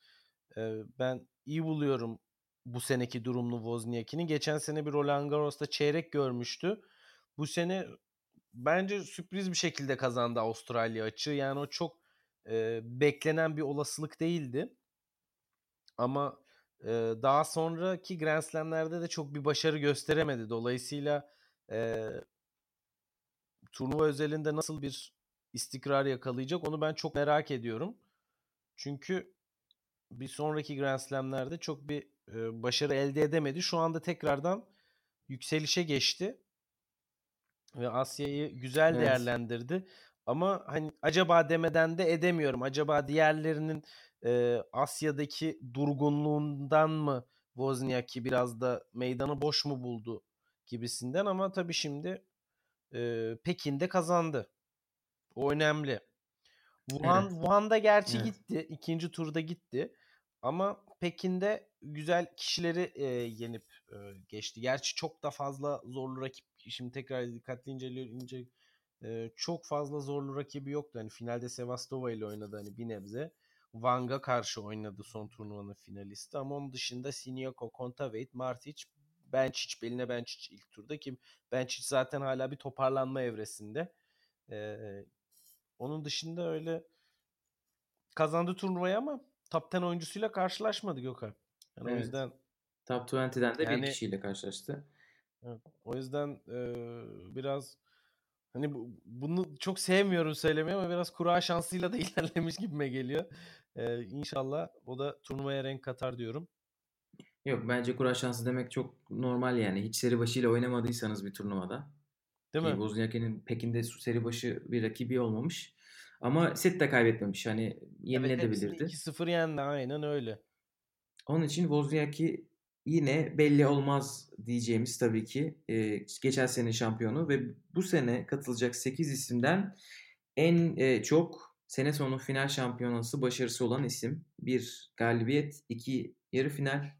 e, ben iyi buluyorum bu seneki durumlu Wozniacki'nin. Geçen sene bir Roland Garros'ta çeyrek görmüştü. Bu sene bence sürpriz bir şekilde kazandı Avustralya açığı. Yani o çok e, beklenen bir olasılık değildi. Ama e, daha sonraki Grand Slam'lerde de çok bir başarı gösteremedi. Dolayısıyla e, turnuva özelinde nasıl bir istikrar yakalayacak onu ben çok merak ediyorum. Çünkü bir sonraki Grand Slam'lerde çok bir e, başarı elde edemedi. Şu anda tekrardan yükselişe geçti ve Asya'yı güzel Evet. değerlendirdi. Ama hani acaba demeden de edemiyorum. Acaba diğerlerinin e, Asya'daki durgunluğundan mı Wozniacki biraz da meydanı boş mu buldu gibisinden ama tabii şimdi e, Pekin'de kazandı. O önemli. Wuhan, Evet. Wuhan'da gerçi Evet. gitti. ikinci turda gitti. Ama Pekin'de güzel kişileri e, yenip e, geçti. Gerçi çok da fazla zorlu rakip. Şimdi tekrar dikkatli inceleyince e, çok fazla zorlu rakibi yoktu. Hani finalde Sevastova ile oynadı hani bir nebze. Wang'a karşı oynadı son turnuvanın finalisti. Ama onun dışında Siniako, Kontaveit, Martic, Benčić, Beline Benčić ilk turda ki Benčić zaten hala bir toparlanma evresinde. E, onun dışında öyle kazandı turnuvayı ama top 10 oyuncusuyla karşılaşmadı Gökhan. Yani o Evet. yüzden Top 20'den de Yani- bir kişiyle karşılaştı. o yüzden e, biraz hani bu, bunu çok sevmiyorum söylemeyi ama biraz kura şansıyla da [laughs] ilerlemiş gibime geliyor. E, inşallah o da turnuvaya renk katar diyorum. Yok bence kura şansı demek çok normal yani. Hiç seri başıyla oynamadıysanız bir turnuvada. Değil mi? Wozniacki'nin Pekin'de seri başı bir rakibi olmamış. Ama set de kaybetmemiş. Hani Evet yenilebilirdi. 2-0 yendi aynen öyle. Onun için Wozniacki yine belli olmaz diyeceğimiz tabii ki e, geçen sene şampiyonu ve bu sene katılacak 8 isimden en e, çok sene sonu final şampiyonası başarısı olan isim. Bir galibiyet, iki yarı final,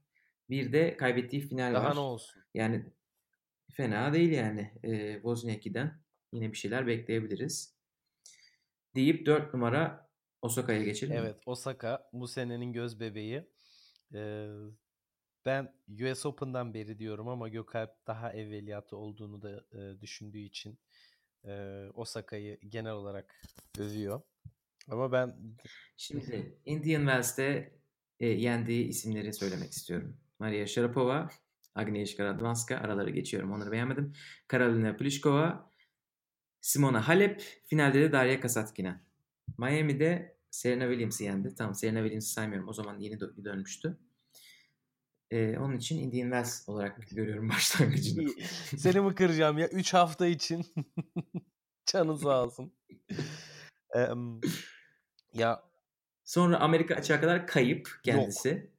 bir de kaybettiği final Daha var. ne olsun. Yani fena değil yani e, Wozniacki'den. Yine bir şeyler bekleyebiliriz. Deyip 4 numara Osaka'ya geçelim? Evet Osaka bu senenin göz bebeği. Ee, ben US Open'dan beri diyorum ama Gökalp daha evveliyatı olduğunu da e, düşündüğü için e, Osaka'yı genel olarak övüyor. Ama ben Şimdi Indian Wells'te e, yendiği isimleri söylemek istiyorum. Maria Sharapova, Agnieszka Radwanska araları geçiyorum onları beğenmedim. Karolina Pliskova, Simona Halep, finalde de Daria Kasatkina. Miami'de Serena Williams'ı yendi. Tamam Serena Williams'ı saymıyorum. O zaman yeni dö- dönmüştü. Ee, onun için Indian Wells olarak görüyorum [laughs] başlangıcını. Seni mi kıracağım ya? 3 hafta için. [laughs] Canın sağ olsun. Em, ya Sonra Amerika açığa kadar kayıp kendisi.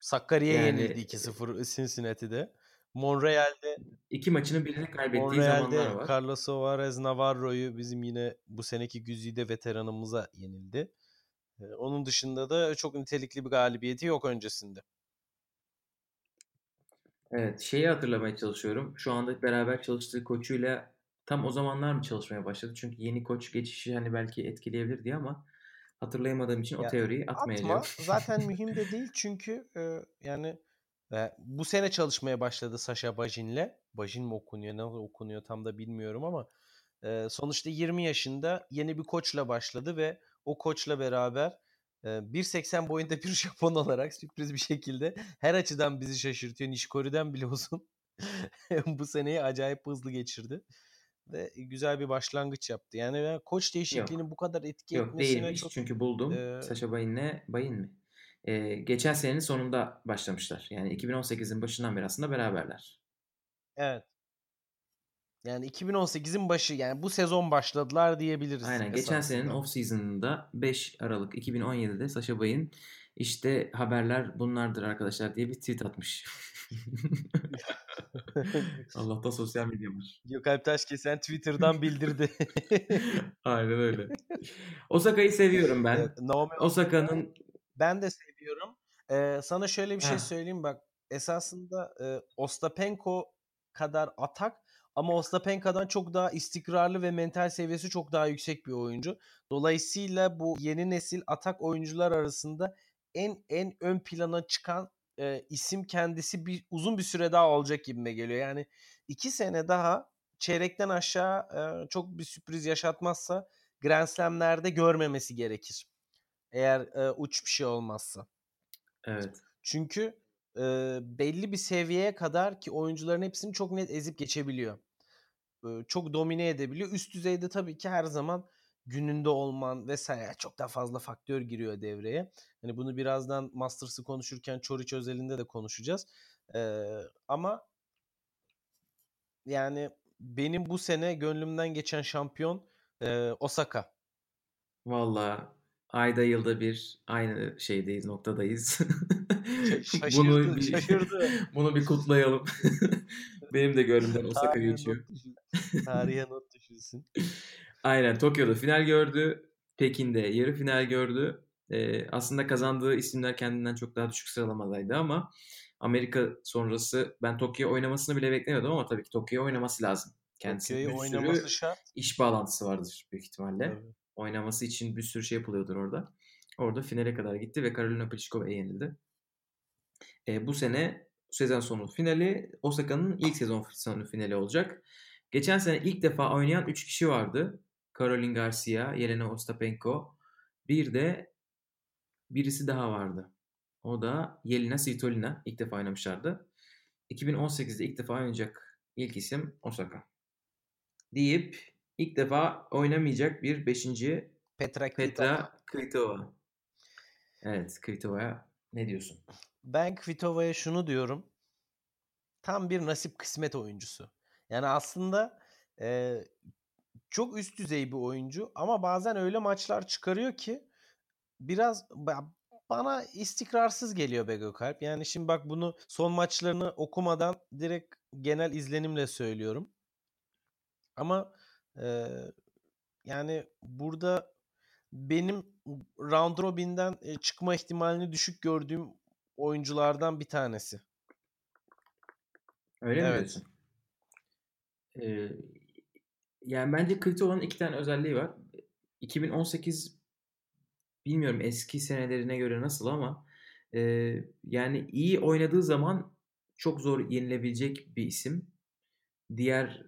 Sakarya'ya Yani- yenildi 2-0 Cincinnati'de. Montreal'de İki maçının birini kaybettiği zamanlar Montreal'de var. Carlos Suarez Navarro'yu bizim yine bu seneki güzide veteranımıza yenildi. Onun dışında da çok nitelikli bir galibiyeti yok öncesinde. Evet, şeyi hatırlamaya çalışıyorum. Şu anda beraber çalıştığı koçuyla tam o zamanlar mı çalışmaya başladı? Çünkü yeni koç geçişi hani belki etkileyebilir diye ama hatırlayamadığım için o Ya, teoriyi atmayacağım. Atma. Zaten mühim de değil çünkü e, yani e, bu sene çalışmaya başladı Sasha Bajin'le. Bajin mi okunuyor, nasıl okunuyor tam da bilmiyorum ama e, sonuçta 20 yaşında yeni bir koçla başladı ve o koçla beraber 1.80 boyunda bir [laughs] Japon olarak sürpriz bir şekilde her açıdan bizi şaşırtıyor. Nishikori'den bile [laughs] uzun. bu seneyi acayip hızlı geçirdi. Ve güzel bir başlangıç yaptı. Yani ben koç değişikliğinin bu kadar etki Yok etmesine değilmiş çok çünkü buldum. Ee, Sasha Bayin'le Bayin mi? Ee, geçen senenin sonunda başlamışlar. Yani 2018'in başından beri aslında beraberler. Evet. Yani 2018'in başı yani bu sezon başladılar diyebiliriz. Aynen. Geçen senenin off season'ında 5 Aralık 2017'de Sasha Bayin işte haberler bunlardır arkadaşlar diye bir tweet atmış. [laughs] Allah'ta sosyal medya var. Gökalp Taşkesen Twitter'dan bildirdi. [laughs] Aynen öyle. Osaka'yı seviyorum ben. Evet, Naomi Osaka'nın ben de seviyorum. Ee, sana şöyle bir şey Heh. söyleyeyim bak. Esasında e, Ostapenko kadar atak ama Ostapenko'dan çok daha istikrarlı ve mental seviyesi çok daha yüksek bir oyuncu. Dolayısıyla bu yeni nesil atak oyuncular arasında en en ön plana çıkan e, isim kendisi bir uzun bir süre daha olacak gibime geliyor. Yani iki sene daha çeyrekten aşağı e, çok bir sürpriz yaşatmazsa Grand Slam'lerde görmemesi gerekir. Eğer e, uç bir şey olmazsa. evet. Çünkü e, belli bir seviyeye kadar ki oyuncuların hepsini çok net ezip geçebiliyor. Çok domine edebiliyor. Üst düzeyde tabii ki her zaman gününde olman vesaire çok daha fazla faktör giriyor devreye. Hani bunu birazdan Masters'ı konuşurken Çoriç özelinde de konuşacağız. E, ama yani benim bu sene gönlümden geçen şampiyon e, Osaka. Valla ayda yılda bir aynı şeydeyiz, noktadayız. [laughs] Şaşırdı, bunu bir, şaşırdı. [laughs] bunu bir kutlayalım. [laughs] Benim de gönlümden Osaka geçiyor. Tarihe not düşülsün. Aynen Tokyo'da final gördü. Pekin'de yarı final gördü. Ee, aslında kazandığı isimler kendinden çok daha düşük sıralamadaydı ama Amerika sonrası ben Tokyo oynamasını bile beklemiyordum ama tabii ki Tokyo oynaması lazım. Kendisinin Tokyo'yu oynaması sürü şart. iş bağlantısı vardır büyük ihtimalle. Tabii. Oynaması için bir sürü şey yapılıyordur orada. Orada finale kadar gitti ve Karolina Pliškova'ya yenildi. E, bu sene sezon sonu finali Osaka'nın ilk sezon sonu finali olacak. Geçen sene ilk defa oynayan 3 kişi vardı. Caroline Garcia, Yelena Ostapenko. Bir de birisi daha vardı. O da Yelena Svitolina. ilk defa oynamışlardı. 2018'de ilk defa oynayacak ilk isim Osaka. Deyip ilk defa oynamayacak bir beşinci Petra, Kvitova. Petra Kvitova. Evet Kvitova'ya ne diyorsun? Ben Kvitova'ya şunu diyorum. Tam bir nasip kısmet oyuncusu. Yani aslında e, çok üst düzey bir oyuncu ama bazen öyle maçlar çıkarıyor ki biraz ba- bana istikrarsız geliyor be Gökalp. Yani şimdi bak bunu son maçlarını okumadan direkt genel izlenimle söylüyorum. Ama e, yani burada benim round robin'den çıkma ihtimalini düşük gördüğüm oyunculardan bir tanesi. Öyle mi Evet. diyorsun? Ee, yani bence Kvitova'nın iki tane özelliği var. 2018 bilmiyorum eski senelerine göre nasıl ama e, yani iyi oynadığı zaman çok zor yenilebilecek bir isim. Diğer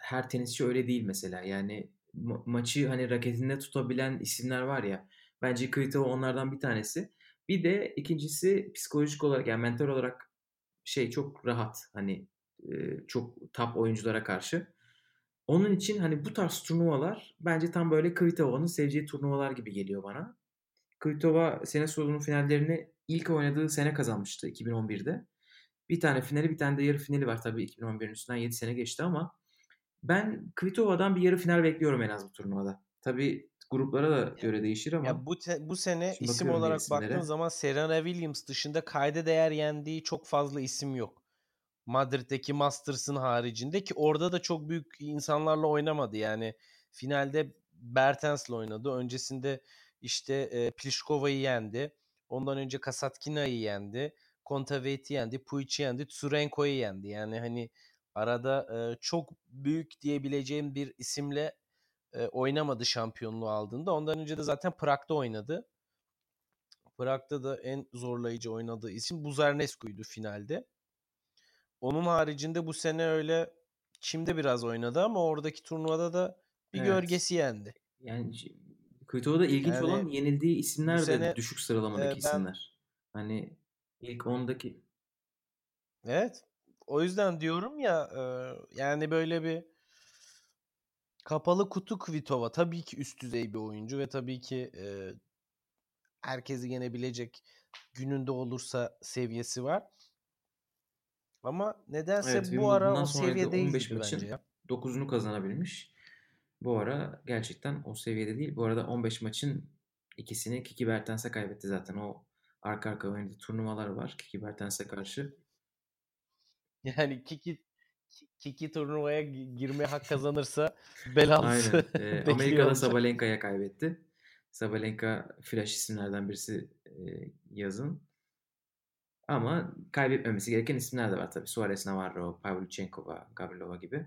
her tenisçi öyle değil mesela. Yani ma- maçı hani raketinde tutabilen isimler var ya. Bence Kvitova onlardan bir tanesi. Bir de ikincisi psikolojik olarak yani mental olarak şey çok rahat hani e, çok top oyunculara karşı. Onun için hani bu tarz turnuvalar bence tam böyle Kvitova'nın seveceği turnuvalar gibi geliyor bana. Kvitova sene sonu finallerini ilk oynadığı sene kazanmıştı 2011'de. Bir tane finali bir tane de yarı finali var tabii 2011'in üstünden 7 sene geçti ama ben Kvitova'dan bir yarı final bekliyorum en az bu turnuvada. Tabii gruplara da göre değişir ama. Ya bu te, bu sene isim olarak baktığın zaman Serena Williams dışında kayda değer yendiği çok fazla isim yok. Madrid'deki Masters'ın haricinde ki orada da çok büyük insanlarla oynamadı. Yani finalde Bertens'le oynadı. Öncesinde işte e, Pliškova'yı yendi. Ondan önce Kasatkina'yı yendi. Kontaveit'i yendi. Puic'i yendi. Tsurenko'yu yendi. Yani hani arada e, çok büyük diyebileceğim bir isimle e, oynamadı şampiyonluğu aldığında. Ondan önce de zaten Prag'da oynadı. Prag'da da en zorlayıcı oynadığı isim Buzernescu'ydu finalde. Onun haricinde bu sene öyle Çim'de biraz oynadı ama oradaki turnuvada da bir evet. gölgesi yendi. Yani Kvito'da ilginç yani, olan yenildiği isimler de sene, düşük sıralamadaki e, ben, isimler. Hani ilk 10'daki Evet. O yüzden diyorum ya e, yani böyle bir kapalı kutu Kvitova tabii ki üst düzey bir oyuncu ve tabii ki e, herkesi yenebilecek gününde olursa seviyesi var. Ama nedense evet, bu ara o seviyede 15 maçın ya. 9'unu kazanabilmiş. Bu ara gerçekten o seviyede değil. Bu arada 15 maçın ikisini Kiki Bertens'e kaybetti zaten. O arka arka oynadığı turnuvalar var Kiki Bertens'e karşı. Yani Kiki Kiki turnuvaya girmeye hak [laughs] kazanırsa belalısı Aynen. [laughs] Ee, Amerika'da Sabalenka'ya kaybetti. Sabalenka flash isimlerden birisi e, yazın. Ama kaybetmemesi gereken isimler de var tabii. Suarez Navarro, Pavlyuchenkova, Gavrilova gibi.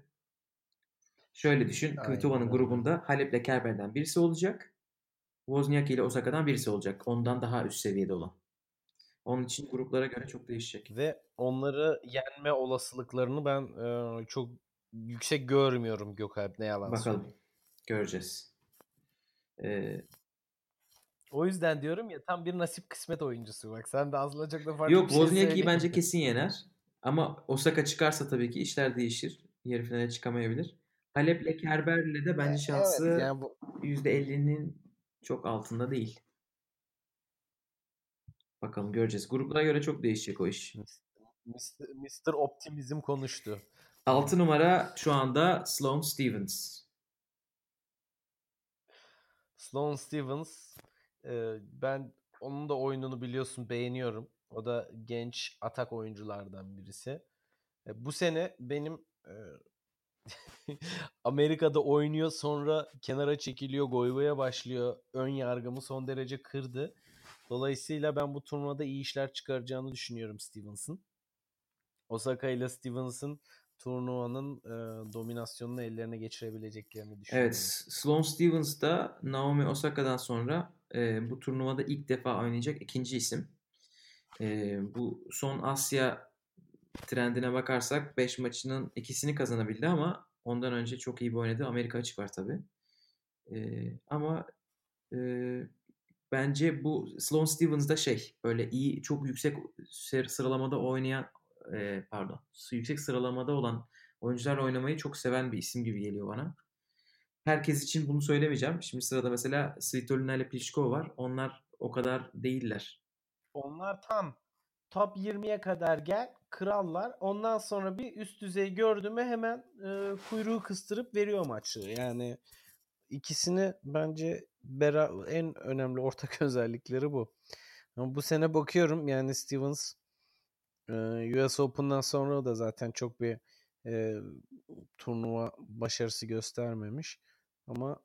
Şöyle düşün. Kvitova'nın grubunda Halep ile Kerber'den birisi olacak. Wozniacki ile Osaka'dan birisi olacak. Ondan daha üst seviyede olan. Onun için gruplara göre çok değişecek. Ve onları yenme olasılıklarını ben e, çok yüksek görmüyorum Gökalp ne yalan Bakalım. Söyleyeyim. Göreceğiz. Ee, o yüzden diyorum ya tam bir nasip kısmet oyuncusu. Bak sen de azla çok da farklı Yok, şey Wozniacki'yi bence [laughs] kesin yener. Ama Osaka çıkarsa tabii ki işler değişir. Yarı finale çıkamayabilir. Halep'le Kerber'le de bence şansı evet, yani bu... %50'nin çok altında değil. Bakalım göreceğiz. Gruplara göre çok değişecek o iş. Mr. Mr. Optimizm konuştu. 6 numara şu anda Sloane Stevens. Sloane Stevens ben onun da oyununu biliyorsun beğeniyorum. O da genç atak oyunculardan birisi. bu sene benim [laughs] Amerika'da oynuyor sonra kenara çekiliyor, goygoya başlıyor. Ön yargımı son derece kırdı. Dolayısıyla ben bu turnuvada iyi işler çıkaracağını düşünüyorum Stevens'ın. Osaka ile Stevens'ın turnuvanın e, dominasyonunu ellerine geçirebileceklerini düşünüyorum. Evet, Sloane Stevens da Naomi Osaka'dan sonra e, bu turnuvada ilk defa oynayacak ikinci isim. E, bu son Asya trendine bakarsak 5 maçının ikisini kazanabildi ama ondan önce çok iyi bir oynadı. Amerika açık var tabii. E, ama e, bence bu Sloane Stevens da şey böyle iyi çok yüksek sıralamada oynayan e, pardon yüksek sıralamada olan oyuncular oynamayı çok seven bir isim gibi geliyor bana. Herkes için bunu söylemeyeceğim. Şimdi sırada mesela Svitolina ile Pliskova var. Onlar o kadar değiller. Onlar tam top 20'ye kadar gel krallar. Ondan sonra bir üst düzey gördü mü hemen e, kuyruğu kıstırıp veriyor maçı. Yani ikisini bence bera en önemli ortak [laughs] özellikleri bu. Ama bu sene bakıyorum yani Stevens US Open'dan sonra da zaten çok bir e, turnuva başarısı göstermemiş. Ama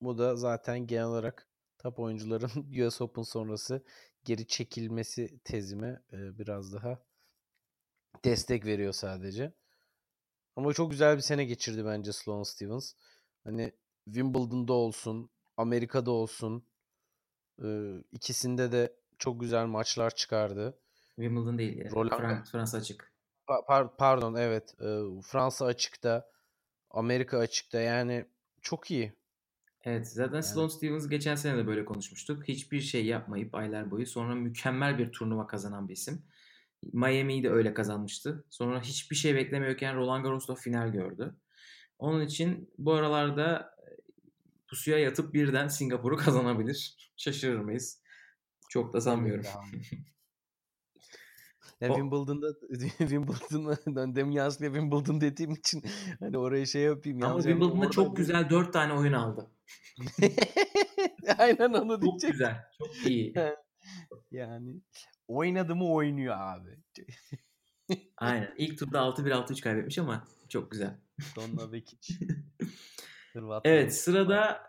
bu da zaten genel olarak top oyuncuların [laughs] US Open sonrası geri çekilmesi tezime e, biraz daha destek veriyor sadece. Ama çok güzel bir sene geçirdi bence Sloane Stevens. Hani Wimbledon'da olsun, Amerika'da olsun e, ikisinde de çok güzel maçlar çıkardı. Wimbledon değil yani. Roland... Fransa, Fransa açık. Pa- pardon evet. E, Fransa açıkta, Amerika açıkta yani çok iyi. Evet zaten yani. Sloane Stevens geçen sene de böyle konuşmuştuk. Hiçbir şey yapmayıp aylar boyu sonra mükemmel bir turnuva kazanan bir isim. Miami'yi de öyle kazanmıştı. Sonra hiçbir şey beklemiyorken Roland Garros'ta final gördü. Onun için bu aralarda pusuya yatıp birden Singapur'u kazanabilir. Şaşırır mıyız? Çok da sanmıyorum. [laughs] Ya Wimbledon'da [laughs] Wimbledon'da demin yanlışlıkla Wimbledon dediğim için hani oraya şey yapayım. Ama Wimbledon'da çok bir... güzel dört tane oyun aldı. [laughs] Aynen onu diyecek. Çok güzel. Çok iyi. yani oynadı mı oynuyor abi. Aynen. İlk turda 6-1 6-3 kaybetmiş ama çok güzel. Donna Vekic. Evet sırada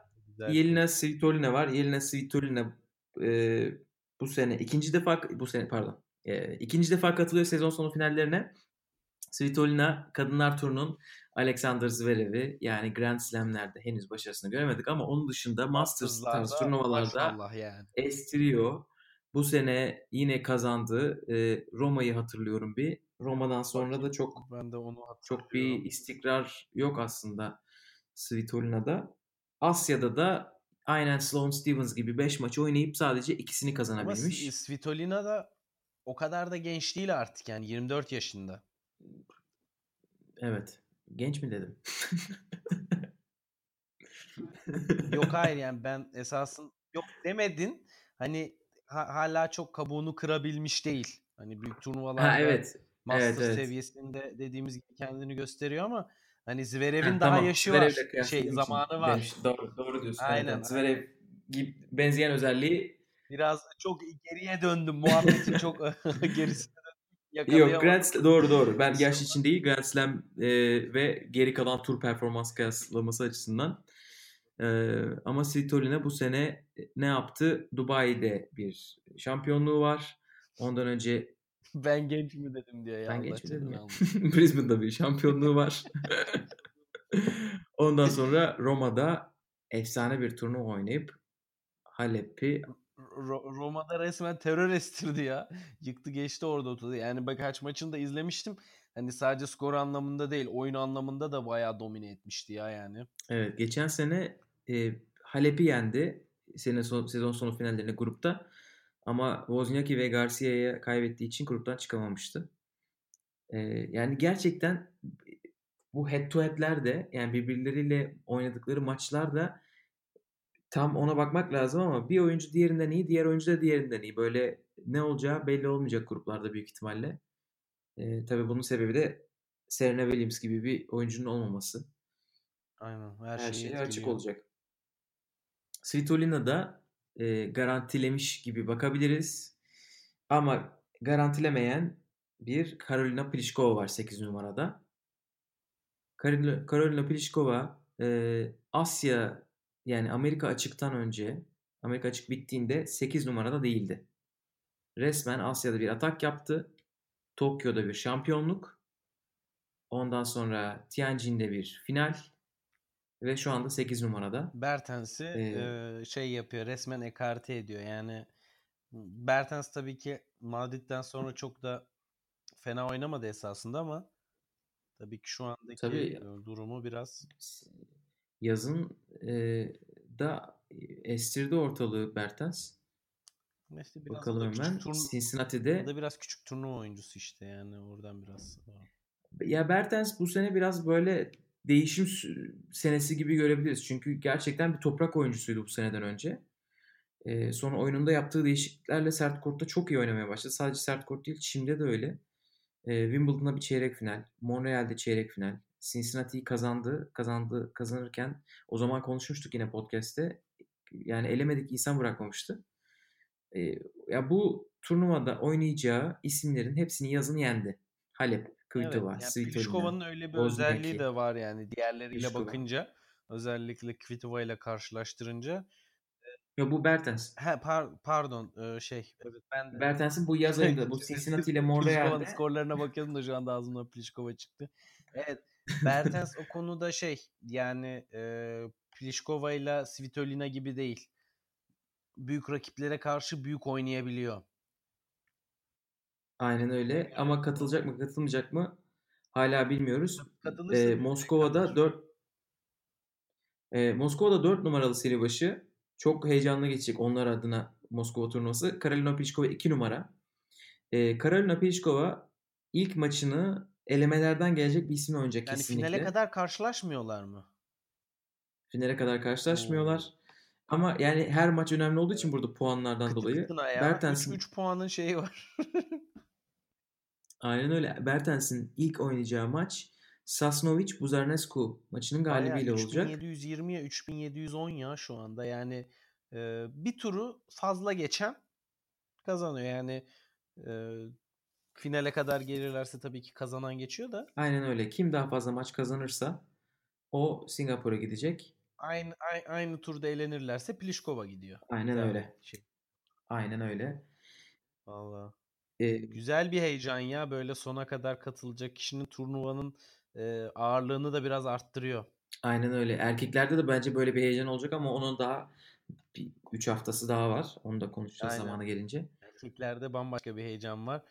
Yelena Svitolina var. Yelena Svitolina e, bu sene ikinci defa bu sene pardon e, ikinci defa katılıyor sezon sonu finallerine. Svitolina kadınlar turunun Alexander Zverev'i yani Grand Slam'lerde henüz başarısını göremedik ama onun dışında Masters tarzı turnuvalarda yani. estiriyor. Bu sene yine kazandı. E, Roma'yı hatırlıyorum bir. Roma'dan sonra da çok ben de onu çok bir istikrar yok aslında Svitolina'da. Asya'da da aynen Sloane Stevens gibi 5 maçı oynayıp sadece ikisini kazanabilmiş. Ama Svitolina da o kadar da genç değil artık yani 24 yaşında. Evet. Genç mi dedim? [laughs] yok hayır yani ben esasın yok demedin. Hani ha, hala çok kabuğunu kırabilmiş değil. Hani büyük turnuvalarda ha, evet. Master evet, evet. seviyesinde dediğimiz gibi kendini gösteriyor ama hani Zverev'in ha, daha tamam. yaşı Zverev'le var. Şey zamanı var. Demiş. Doğru, doğru diyorsun. Aynen. Evet, Zverev gibi benzeyen özelliği biraz çok geriye döndüm. Muhabbetin çok [laughs] [laughs] gerisine Yok Grand Slam, doğru doğru. Ben yaş için değil Grand Slam e, ve geri kalan tur performans kıyaslaması açısından. E, ama Svitolina bu sene ne yaptı? Dubai'de bir şampiyonluğu var. Ondan önce ben genç mi dedim diye. Ya ben genç mi dedim ya. [laughs] Brisbane'da bir şampiyonluğu var. [laughs] Ondan sonra Roma'da efsane bir turnuva oynayıp Halep'i Ro- Roma'da resmen terör estirdi ya. Yıktı geçti orada oturdu. Yani bak kaç maçını da izlemiştim. Hani sadece skor anlamında değil, oyun anlamında da bayağı domine etmişti ya yani. Evet, geçen sene e, Halep'i yendi. Sene son, sezon sonu finallerinde grupta. Ama Wozniacki ve Garcia'ya kaybettiği için gruptan çıkamamıştı. E, yani gerçekten bu head to head'ler yani birbirleriyle oynadıkları maçlar da tam ona bakmak lazım ama bir oyuncu diğerinden iyi, diğer oyuncu da diğerinden iyi. Böyle ne olacağı belli olmayacak gruplarda büyük ihtimalle. E, tabii bunun sebebi de Serena Williams gibi bir oyuncunun olmaması. Aynen. Her, her şey açık olacak. Svitolina da e, garantilemiş gibi bakabiliriz. Ama garantilemeyen bir Karolina Pliskova var 8 numarada. Karolina, Karolina Pliskova e, Asya yani Amerika açıktan önce Amerika açık bittiğinde 8 numarada değildi. Resmen Asya'da bir atak yaptı. Tokyo'da bir şampiyonluk. Ondan sonra Tianjin'de bir final. Ve şu anda 8 numarada. Bertens'i ee, şey yapıyor resmen ekarte ediyor. Yani Bertens tabii ki Madrid'den sonra çok da fena oynamadı esasında ama tabii ki şu andaki tabii, durumu biraz yazın e, da estirdi ortalığı Bertens. İşte biraz Bakalım hemen. Turn- Cincinnati'de. Da biraz küçük turnuva oyuncusu işte yani oradan biraz. Ya Bertens bu sene biraz böyle değişim senesi gibi görebiliriz. Çünkü gerçekten bir toprak oyuncusuydu bu seneden önce. Ee, sonra oyununda yaptığı değişikliklerle sert kortta çok iyi oynamaya başladı. Sadece sert kort değil, şimdi de öyle. Ee, Wimbledon'da bir çeyrek final, Montreal'de çeyrek final, Cincinnati'yi kazandı. Kazandı kazanırken o zaman konuşmuştuk yine podcast'te. Yani elemedik insan bırakmamıştı. Ee, ya bu turnuvada oynayacağı isimlerin hepsini yazın yendi. Halep, Kvitova, evet, yani Pliškova'nın öyle bir Bozniaki. özelliği de var yani diğerleriyle Pliškova. bakınca özellikle Kvitova ile karşılaştırınca ya bu Bertens. He par pardon şey evet ben de. [laughs] Bertens'in bu yaz ayında bu Cincinnati ile Montreal'de. skorlarına bakıyordum da şu anda ağzımdan Pliškova çıktı. Evet Bertens o konuda şey yani e, Pliskova ile Svitolina gibi değil. Büyük rakiplere karşı büyük oynayabiliyor. Aynen öyle ama katılacak mı katılmayacak mı hala bilmiyoruz. Ee, Moskova'da 4 e, Moskova'da 4 numaralı seri başı çok heyecanlı geçecek onlar adına Moskova turnuvası. Karolina Pliskova 2 numara. Ee, Karolina Pliskova ilk maçını elemelerden gelecek bir isimle oynayacak Yani kesinlikle. finale kadar karşılaşmıyorlar mı? Finale kadar karşılaşmıyorlar. Oo. Ama yani her maç önemli olduğu için burada puanlardan Kıtı dolayı kıtına ya. Bertens'in 3 puanın şeyi var. [laughs] aynen öyle. Bertens'in ilk oynayacağı maç Sasnovic Buzarnescu maçının Bayağı galibiyle olacak. 3720'ye 3710 ya şu anda. Yani e, bir turu fazla geçen kazanıyor. Yani e, finale kadar gelirlerse tabii ki kazanan geçiyor da. Aynen öyle. Kim daha fazla maç kazanırsa o Singapur'a gidecek. Aynı aynı, aynı turda eğlenirlerse Pliskova gidiyor. Aynen öyle. Şey. Aynen öyle. Vallahi. Ee, Güzel bir heyecan ya böyle sona kadar katılacak kişinin turnuvanın e, ağırlığını da biraz arttırıyor. aynen öyle. Erkeklerde de bence böyle bir heyecan olacak ama onun daha 3 haftası daha var. Onu da konuşacağız Aynen. zamanı gelince. Erkeklerde bambaşka bir heyecan var.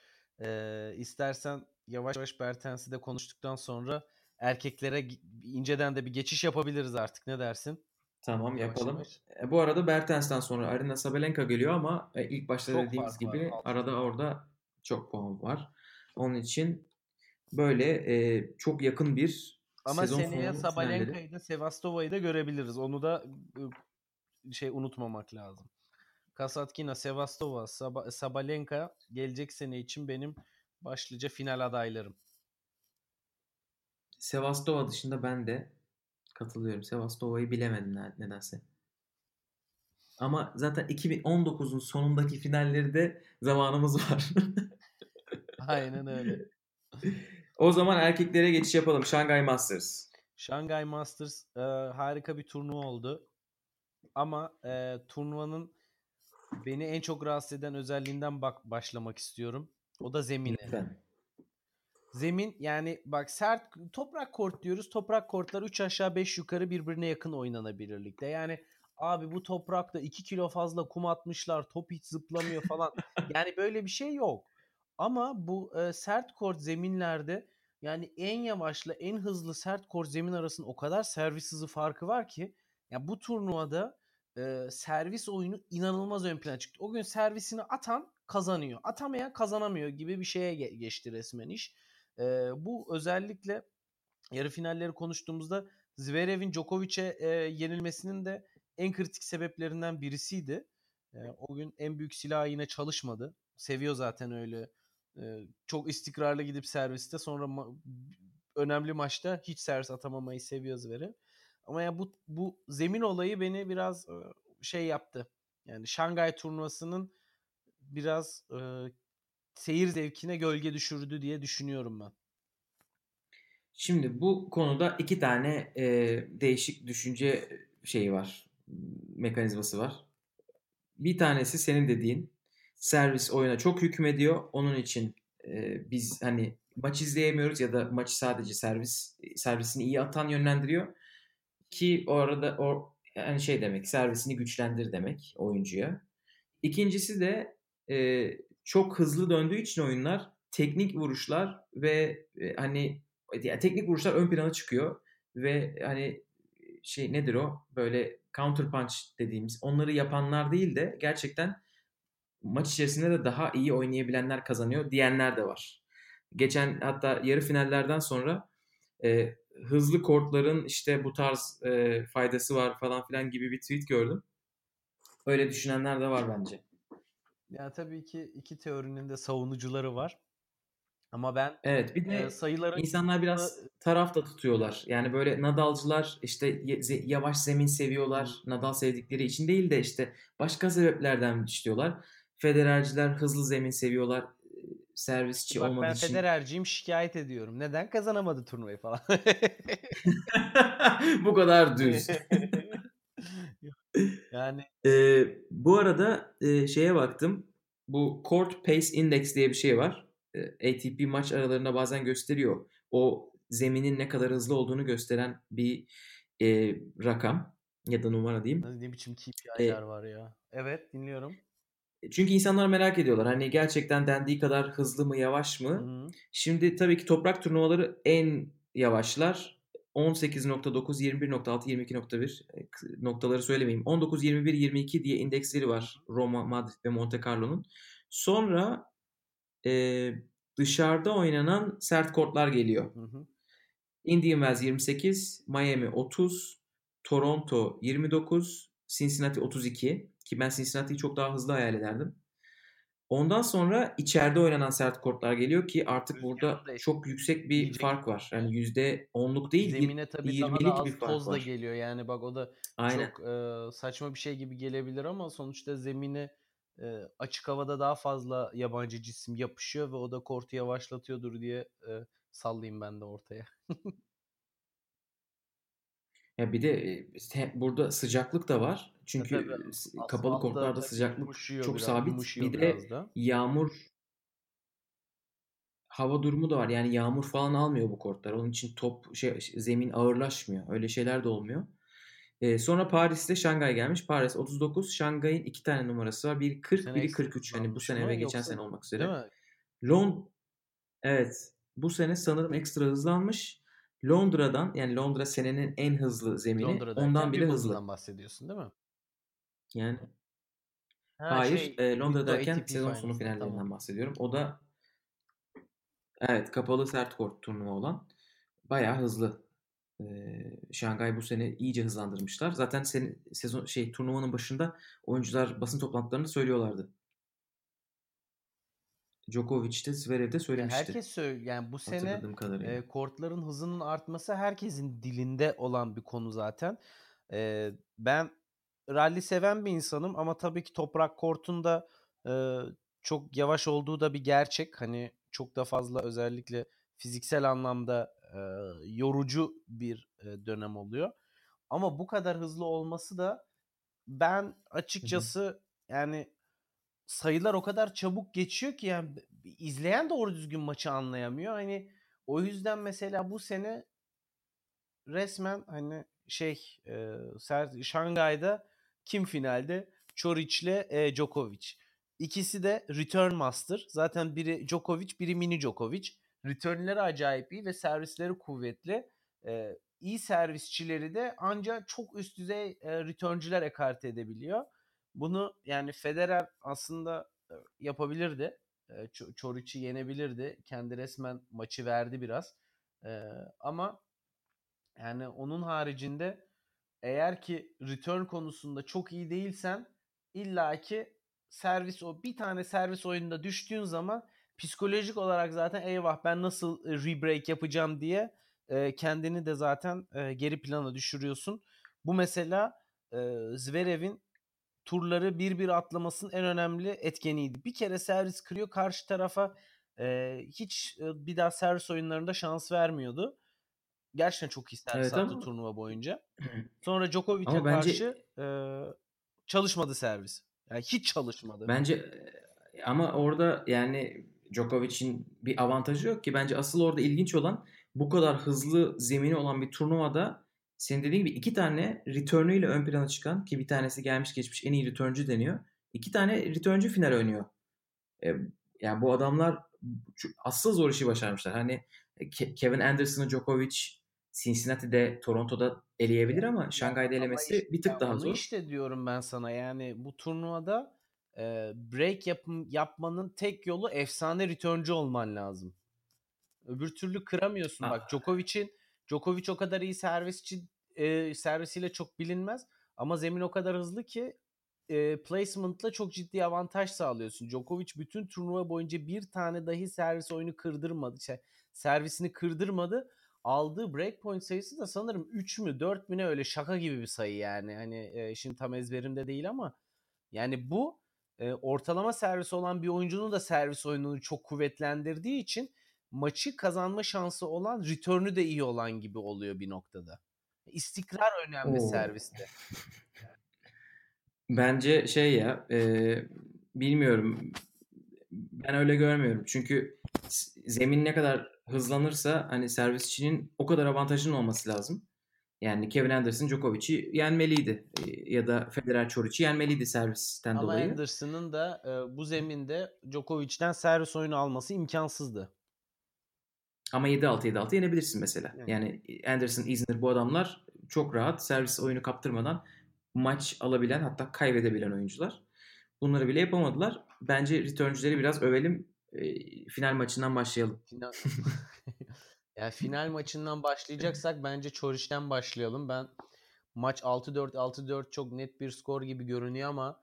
Ee, istersen yavaş yavaş Bertens'i de konuştuktan sonra erkeklere inceden de bir geçiş yapabiliriz artık. Ne dersin? Tamam Yavaş yapalım. yavaş. E, bu arada Bertens'ten sonra Arina Sabalenka geliyor ama e, ilk başta Çok dediğimiz var, gibi altı. arada orada çok puan var. Onun için böyle e, çok yakın bir Ama sezon seneye. Sabalenka'yı da Sevastova'yı da görebiliriz. Onu da şey unutmamak lazım. Kasatkina, Sevastova, Saba- Sabalenka gelecek sene için benim başlıca final adaylarım. Sevastova dışında ben de katılıyorum. Sevastova'yı bilemedim ne- nedense. Ama zaten 2019'un sonundaki finalleri de zamanımız var. [laughs] Aynen öyle. [laughs] o zaman erkeklere geçiş yapalım. Shanghai Masters. Shanghai Masters e, harika bir turnuva oldu. Ama e, turnuvanın beni en çok rahatsız eden özelliğinden bak başlamak istiyorum. O da zemini. Lütfen. Zemin yani bak sert toprak kort diyoruz. Toprak kortlar 3 aşağı 5 yukarı birbirine yakın oynanabilirlikte. Yani abi bu toprakta 2 kilo fazla kum atmışlar. Top hiç zıplamıyor falan. yani böyle bir şey yok. Ama bu e, sert kort zeminlerde yani en yavaşla en hızlı sert kort zemin arasında o kadar servis hızı farkı var ki ya bu turnuvada e, servis oyunu inanılmaz ön plana çıktı. O gün servisini atan kazanıyor. Atamayan kazanamıyor gibi bir şeye ge- geçti resmen iş. E, bu özellikle yarı finalleri konuştuğumuzda Zverev'in Djokovic'e e, yenilmesinin de en kritik sebeplerinden birisiydi. E, o gün en büyük silah yine çalışmadı. Seviyor zaten öyle. Çok istikrarlı gidip serviste sonra ma- önemli maçta hiç servis atamamayı seviyor Zverev. Ama ya bu bu zemin olayı beni biraz şey yaptı. Yani Şangay turnuvasının biraz e, seyir zevkine gölge düşürdü diye düşünüyorum ben. Şimdi bu konuda iki tane e, değişik düşünce şeyi var. Mekanizması var. Bir tanesi senin dediğin servis oyuna çok hükmediyor. Onun için e, biz hani maç izleyemiyoruz ya da maçı sadece servis servisini iyi atan yönlendiriyor. Ki o arada o yani şey demek servisini güçlendir demek oyuncuya. İkincisi de e, çok hızlı döndüğü için oyunlar teknik vuruşlar ve e, hani yani teknik vuruşlar ön plana çıkıyor ve hani şey nedir o böyle counter punch dediğimiz onları yapanlar değil de gerçekten maç içerisinde de daha iyi oynayabilenler kazanıyor diyenler de var. Geçen hatta yarı finallerden sonra e, hızlı kortların işte bu tarz e, faydası var falan filan gibi bir tweet gördüm. Öyle düşünenler de var bence. Ya tabii ki iki teorinin de savunucuları var. Ama ben Evet bir de e, sayıların insanlar biraz taraf da tutuyorlar. Yani böyle Nadalcılar işte yavaş zemin seviyorlar. Nadal sevdikleri için değil de işte başka sebeplerden istiyorlar. Federerciler hızlı zemin seviyorlar. e, Servisçi Bak olmadığı ben için. Federer'ciyim şikayet ediyorum. Neden kazanamadı turnuvayı falan. [laughs] Bu kadar düz. [laughs] yani Ee, bu arada e, şeye baktım. Bu Court Pace Index diye bir şey var. Ee, ATP maç aralarında bazen gösteriyor. O zeminin ne kadar hızlı olduğunu gösteren bir e, rakam ya da numara diyeyim. ne biçim KPI'ler var ya. Evet dinliyorum. Çünkü insanlar merak ediyorlar. Hani gerçekten dendiği kadar hızlı mı yavaş mı? Hı-hı. Şimdi tabii ki toprak turnuvaları en yavaşlar. 18.9, 21.6, 22.1 e, k- noktaları söylemeyeyim. 19, 21, 22 diye indeksleri var Roma, Madrid ve Monte Carlo'nun. Sonra e, dışarıda oynanan sert kortlar geliyor. Hı hı. Indian Wells 28, Miami 30, Toronto 29, Cincinnati 32 ki ben Cincinnati'yi çok daha hızlı hayal ederdim. Ondan sonra içeride oynanan sert kortlar geliyor ki artık burada çok yüksek bir fark var. Yani %10'luk değil Zemine tabii 20'lik daha da bir az fark toz da var. geliyor. Yani bak o da Aynen. çok e, saçma bir şey gibi gelebilir ama sonuçta zemine e, açık havada daha fazla yabancı cisim yapışıyor ve o da kortu yavaşlatıyordur diye e, sallayayım ben de ortaya. [laughs] Ya bir de e, burada sıcaklık da var. E Çünkü tabii kapalı tabii sıcaklık çok biraz, sabit. Bir de da. yağmur hava durumu da var. Yani yağmur falan almıyor bu kortlar. Onun için top şey zemin ağırlaşmıyor. Öyle şeyler de olmuyor. Ee, sonra Paris'te Şangay gelmiş. Paris 39. Şangay'ın iki tane numarası var. Biri Bu 40, sene biri ekstra 43. Hani bu sene ve geçen sene olmak üzere. Lond Evet. Bu sene sanırım ekstra hızlanmış. Londra'dan yani Londra senenin en hızlı zemini. Londra Ondan bile hızlı. Bahsediyorsun değil mi? Yani Ha hayır. şey e, ATP sezon sonu finallerinden tamam. bahsediyorum. O da evet kapalı sert kort turnuva olan. Bayağı hızlı. Ee, Şangay bu sene iyice hızlandırmışlar. Zaten senin sezon şey turnuvanın başında oyuncular basın toplantılarında söylüyorlardı. Djokovic de Zverev de söylemişti. herkes söylüyor. Yani bu sene e, kortların hızının artması herkesin dilinde olan bir konu zaten. E, ben rally seven bir insanım ama tabii ki toprak kortunda e, çok yavaş olduğu da bir gerçek. Hani çok da fazla özellikle fiziksel anlamda e, yorucu bir e, dönem oluyor. Ama bu kadar hızlı olması da ben açıkçası yani sayılar o kadar çabuk geçiyor ki yani izleyen doğru düzgün maçı anlayamıyor. Hani o yüzden mesela bu sene resmen hani şey e, Şangay'da kim finalde? Çoriç'le e, Djokovic. İkisi de return master. Zaten biri Djokovic, biri mini Djokovic. Returnleri acayip iyi ve servisleri kuvvetli. E, iyi servisçileri de ancak çok üst düzey e, return'cüler ekarte edebiliyor. Bunu yani Federer aslında e, yapabilirdi. E, Ç- Çoriç'i yenebilirdi. Kendi resmen maçı verdi biraz. E, ama yani onun haricinde eğer ki return konusunda çok iyi değilsen illaki servis o bir tane servis oyununda düştüğün zaman psikolojik olarak zaten eyvah ben nasıl rebreak yapacağım diye kendini de zaten geri plana düşürüyorsun. Bu mesela Zverev'in turları bir bir atlamasının en önemli etkeniydi. Bir kere servis kırıyor karşı tarafa e, hiç e, bir daha servis oyunlarında şans vermiyordu. Gerçekten çok iyi servis Evet attı ama turnuva boyunca. [clears throat] Sonra Djokovic'e bence karşı e, çalışmadı servis. Yani hiç çalışmadı. bence e, ama orada yani Djokovic'in bir avantajı yok ki. Bence asıl orada ilginç olan bu kadar hızlı zemini olan bir turnuvada senin dediğin gibi iki tane return'üyle ön plana çıkan ki bir tanesi gelmiş geçmiş en iyi return'cü deniyor. İki tane return'cü final oynuyor. E, yani bu adamlar asıl zor işi başarmışlar. Hani Ke- Kevin Anderson'ı Djokovic Cincinnati'de, Toronto'da eleyebilir ama Şangay'da elemesi işte, bir tık daha zor. işte diyorum ben sana yani bu turnuvada e, break yapım, yapmanın tek yolu efsane return'cü olman lazım. Öbür türlü kıramıyorsun. Bak Ah, Djokovic'in Djokovic o kadar iyi servisçi e, servisiyle çok bilinmez ama zemin o kadar hızlı ki e, placement'la çok ciddi avantaj sağlıyorsun. Djokovic bütün turnuva boyunca bir tane dahi servis oyunu kırdırmadı. Şey, servisini kırdırmadı. Aldığı breakpoint sayısı da sanırım 3 mü 4 mü ne öyle şaka gibi bir sayı yani. Hani e, şimdi tam ezberimde değil ama yani bu e, ortalama servis olan bir oyuncunun da servis oyununu çok kuvvetlendirdiği için maçı kazanma şansı olan return'ü de iyi olan gibi oluyor bir noktada. İstikrar önemli Oo. serviste. Bence şey ya e, bilmiyorum ben öyle görmüyorum. Çünkü zemin ne kadar hızlanırsa hani servisçinin o kadar avantajının olması lazım. Yani Kevin Anderson Djokovic'i yenmeliydi. Ya da Federer Çoriç'i yenmeliydi servisten Ama dolayı. Anderson'ın da e, bu zeminde Djokovic'ten servis oyunu alması imkansızdı. Ama 7-6 7-6 yenebilirsin mesela. Yani. Yani Anderson, Isner bu adamlar çok rahat servis oyunu kaptırmadan maç alabilen hatta kaybedebilen oyuncular. Bunları bile yapamadılar. Bence returncuları biraz övelim. final maçından başlayalım. Final... [laughs] yani final maçından başlayacaksak bence Çoriş'ten başlayalım. Ben maç 6-4 6-4 çok net bir skor gibi görünüyor ama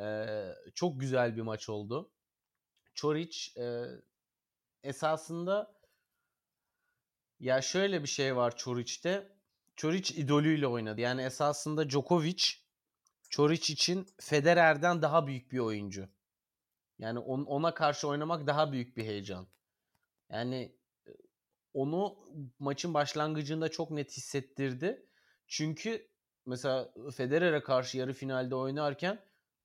e, çok güzel bir maç oldu. Çoriç e, esasında ya şöyle bir şey var Çoriç'te. Çoriç idolüyle oynadı. Yani esasında Djokovic Çoriç için Federer'den daha büyük bir oyuncu. Yani on, ona karşı oynamak daha büyük bir heyecan. Yani onu maçın başlangıcında çok net hissettirdi. Çünkü mesela Federer'e karşı yarı finalde oynarken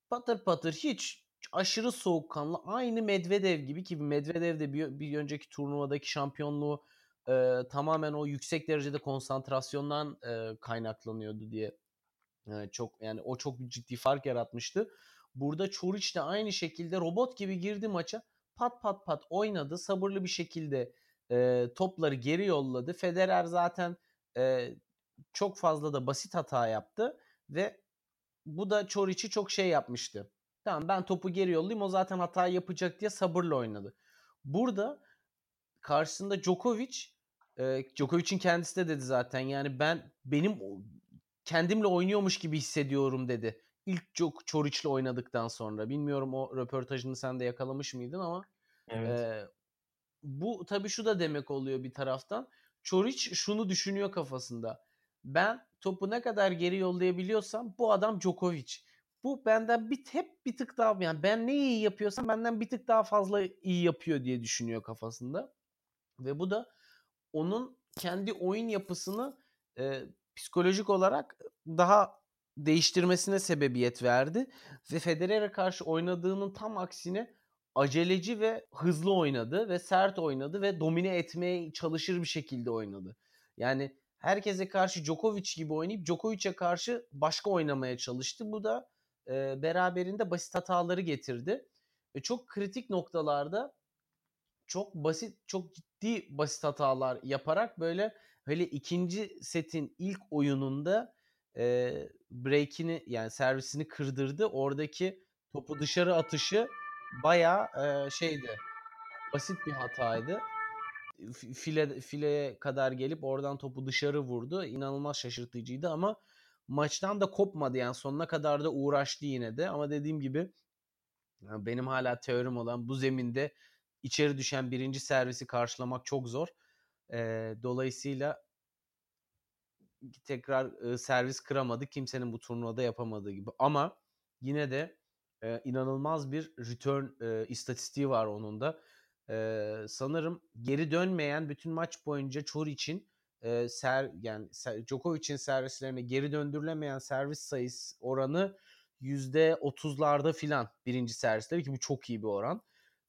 patır patır hiç aşırı soğukkanlı aynı Medvedev gibi ki Medvedev de bir, bir önceki turnuvadaki şampiyonluğu e, tamamen o yüksek derecede konsantrasyondan e, kaynaklanıyordu diye e, çok yani o çok ciddi fark yaratmıştı. Burada Çoric de aynı şekilde robot gibi girdi maça. Pat pat pat oynadı. Sabırlı bir şekilde e, topları geri yolladı. Federer zaten e, çok fazla da basit hata yaptı ve bu da Çoric'i çok şey yapmıştı. Tamam ben topu geri yollayayım o zaten hata yapacak diye sabırla oynadı. Burada karşısında Djokovic e, Djokovic'in kendisi de dedi zaten yani ben benim kendimle oynuyormuş gibi hissediyorum dedi. İlk çok Çoriç'le oynadıktan sonra. Bilmiyorum o röportajını sen de yakalamış mıydın ama evet. e, bu tabii şu da demek oluyor bir taraftan. Çoriç şunu düşünüyor kafasında. Ben topu ne kadar geri yollayabiliyorsam bu adam Djokovic. Bu benden bir hep bir tık daha yani ben ne iyi yapıyorsam benden bir tık daha fazla iyi yapıyor diye düşünüyor kafasında. Ve bu da onun kendi oyun yapısını e, psikolojik olarak daha değiştirmesine sebebiyet verdi ve Federer'e karşı oynadığının tam aksine aceleci ve hızlı oynadı ve sert oynadı ve domine etmeye çalışır bir şekilde oynadı. Yani herkese karşı Djokovic gibi oynayıp Djokovic'e karşı başka oynamaya çalıştı. Bu da e, beraberinde basit hataları getirdi. Ve çok kritik noktalarda çok basit, çok ciddi basit hatalar yaparak böyle hele ikinci setin ilk oyununda e, break'ini yani servisini kırdırdı. Oradaki topu dışarı atışı bayağı e, şeydi. Basit bir hataydı. File fileye kadar gelip oradan topu dışarı vurdu. İnanılmaz şaşırtıcıydı ama maçtan da kopmadı yani sonuna kadar da uğraştı yine de ama dediğim gibi benim hala teorim olan bu zeminde içeri düşen birinci servisi karşılamak çok zor. E, dolayısıyla tekrar e, servis kıramadı. Kimsenin bu turnuvada yapamadığı gibi. Ama yine de e, inanılmaz bir return e, istatistiği var onun da. E, sanırım geri dönmeyen bütün maç boyunca Çor için e, ser yani Djokovic'in servislerine geri döndürülemeyen servis sayısı oranı %30'larda filan birinci servisleri ki bu çok iyi bir oran.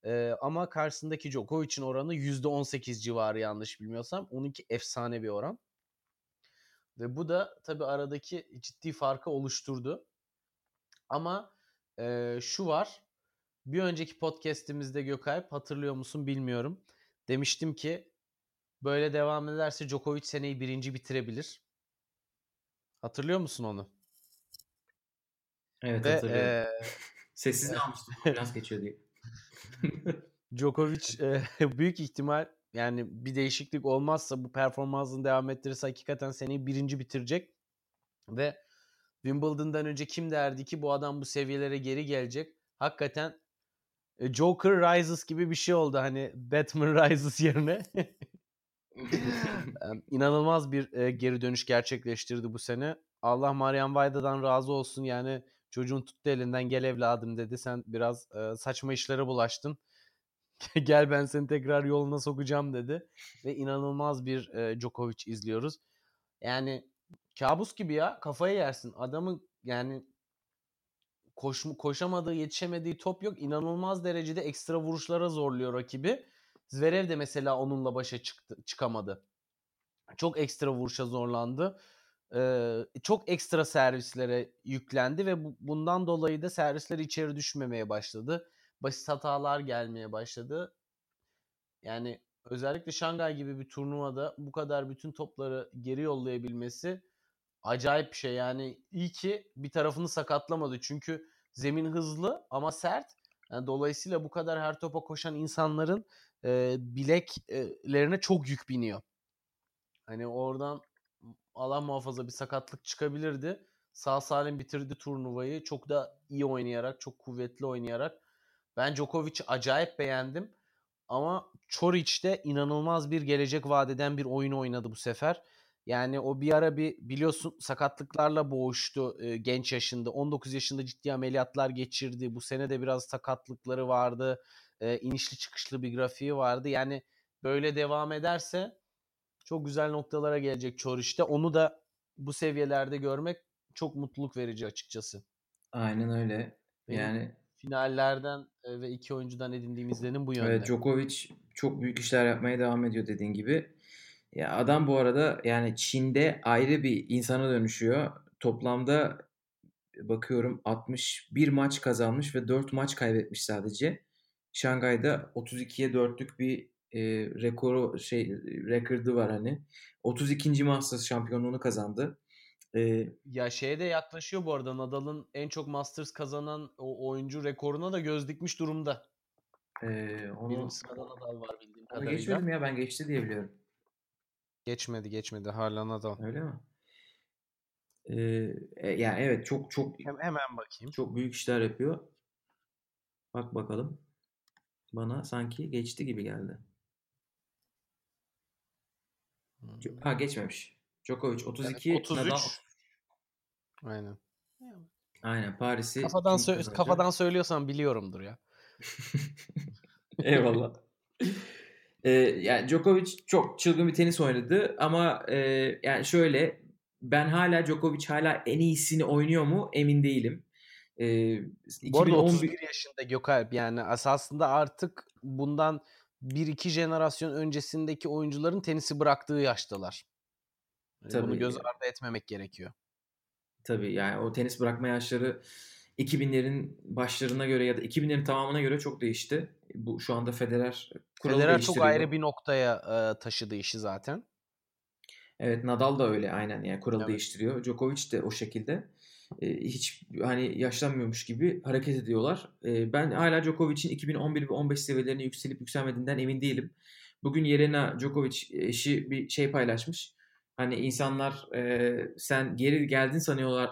Ee, ama karşısındaki Djokovic'in oranı %18 civarı yanlış bilmiyorsam. Onunki efsane bir oran. Ve bu da tabii aradaki ciddi farkı oluşturdu. Ama e, şu var. Bir önceki podcast'imizde Gökalp hatırlıyor musun bilmiyorum. Demiştim ki böyle devam ederse Djokovic seneyi birinci bitirebilir. Hatırlıyor musun onu? Evet Ve, hatırlıyorum. E, [laughs] Sessiz almıştım. Biraz [laughs] geçiyor diye. [laughs] Djokovic e, [laughs] büyük ihtimal yani bir değişiklik olmazsa bu performansını devam ettirirse hakikaten seneyi birinci bitirecek. Ve Wimbledon'dan önce kim derdi ki bu adam bu seviyelere geri gelecek. Hakikaten e, Joker Rises gibi bir şey oldu hani Batman [laughs] Rises yerine. İnanılmaz bir geri dönüş gerçekleştirdi bu sene. Allah Marian Vayda'dan razı olsun yani çocuğun tuttu elinden gel evladım dedi. Sen biraz e, saçma işlere bulaştın. [laughs] gel ben seni tekrar yoluna sokacağım dedi. Ve inanılmaz bir e, Djokovic izliyoruz. Yani kabus gibi ya kafayı yersin. Adamın yani koş, koşamadığı yetişemediği top yok. İnanılmaz derecede ekstra vuruşlara zorluyor rakibi. Zverev de mesela onunla başa çıktı, çıkamadı. Çok ekstra vuruşa zorlandı. Ee, çok ekstra servislere yüklendi ve bu, bundan dolayı da servisleri içeri düşmemeye başladı basit hatalar gelmeye başladı. Yani özellikle Şangay gibi bir turnuvada bu kadar bütün topları geri yollayabilmesi acayip bir şey. Yani iyi ki bir tarafını sakatlamadı. Çünkü zemin hızlı ama sert. Yani dolayısıyla bu kadar her topa koşan insanların e, bileklerine çok yük biniyor. Hani oradan alan muhafaza bir sakatlık çıkabilirdi. Sağ salim bitirdi turnuvayı. Çok da iyi oynayarak, çok kuvvetli oynayarak. Ben Djokovic'i acayip beğendim. Ama Çoric de inanılmaz bir gelecek vadeden bir oyun oynadı bu sefer. Yani o bir ara bir biliyorsun sakatlıklarla boğuştu e, genç yaşında. 19 yaşında ciddi ameliyatlar geçirdi. Bu sene de biraz sakatlıkları vardı. E, inişli çıkışlı bir grafiği vardı. Yani böyle devam ederse çok güzel noktalara gelecek Çoriş'te. Onu da bu seviyelerde görmek çok mutluluk verici açıkçası. Aynen öyle. Benim Yani finallerden e, ve iki oyuncudan edindiğim izlenim bu yönde. evet, Djokovic çok büyük işler yapmaya devam ediyor dediğin gibi. Ya adam bu arada yani Çin'de ayrı bir insana dönüşüyor. Toplamda bakıyorum 61 maç kazanmış ve 4 maç kaybetmiş sadece. Şangay'da 32'ye 4'lük bir e, rekoru şey rekordu var hani. 32. Masters şampiyonluğunu kazandı. E, Ya şeye de yaklaşıyor bu arada Nadal'ın en çok Masters kazanan o oyuncu rekoruna da göz dikmiş durumda. e, onu, Birinci sırada Nadal var bildiğim onu kadarıyla. geçmedim ya ben geçti diye biliyorum. Geçmedi geçmedi hala Nadal. Öyle mi? E, e, yani evet çok çok Hem, hemen bakayım. çok büyük işler yapıyor. Bak bakalım. Bana sanki geçti gibi geldi. Hmm. Ha geçmemiş. Djokovic 32, Evet, 33. Nadal Aynen. Aynen Paris'i Kafadan sö- kazanacak? kafadan söylüyorsan biliyorumdur ya. [laughs] [laughs] Eyvallah. Ee, yani Djokovic çok çılgın bir tenis oynadı ama e, yani şöyle ben hala Djokovic hala en iyisini oynuyor mu emin değilim. Ee, Bu arada 2011 31 yaşında Gökalp yani esasında artık bundan 1-2 jenerasyon öncesindeki oyuncuların tenisi bıraktığı yaştalar. Yani bunu Tabii. göz ardı etmemek gerekiyor. tabii yani o tenis bırakma yaşları 2000'lerin başlarına göre ya da 2000'lerin tamamına göre çok değişti. Bu şu anda Federer kuralı Federer çok ayrı bir noktaya e, taşıdı işi zaten. Evet Nadal da öyle aynen yani kuralı Evet. değiştiriyor. Djokovic de o şekilde. Hiç hani yaşlanmıyormuş gibi hareket ediyorlar. Ben hala Djokovic'in 2011 ve 15 seviyelerine yükselip yükselmediğinden emin değilim. Bugün Jelena Djokovic eşi bir şey paylaşmış. Hani insanlar e, sen geri geldin sanıyorlar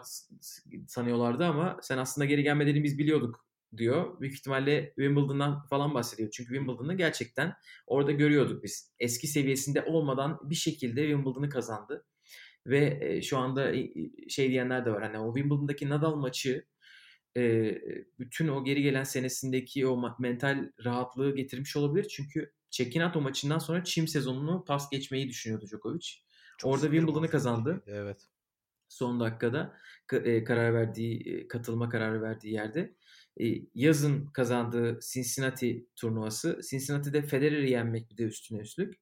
sanıyorlardı ama sen aslında geri gelmediğini biz biliyorduk diyor. Büyük ihtimalle Wimbledon'dan falan bahsediyor. Çünkü Wimbledon'ı gerçekten orada görüyorduk biz. Eski seviyesinde olmadan bir şekilde Wimbledon'ı kazandı. Ve e, şu anda şey diyenler de var. Hani o Wimbledon'daki Nadal maçı e, bütün o geri gelen senesindeki o mental rahatlığı getirmiş olabilir. Çünkü Çekinato maçından sonra çim sezonunu pas geçmeyi düşünüyordu Djokovic. Çok Orada Wimbledon'ı kazandı. Evet. Son dakikada ka- karar verdiği, katılma kararı verdiği yerde. Yazın kazandığı Cincinnati turnuvası. Cincinnati'de Federer'i yenmek bir de üstüne üstlük.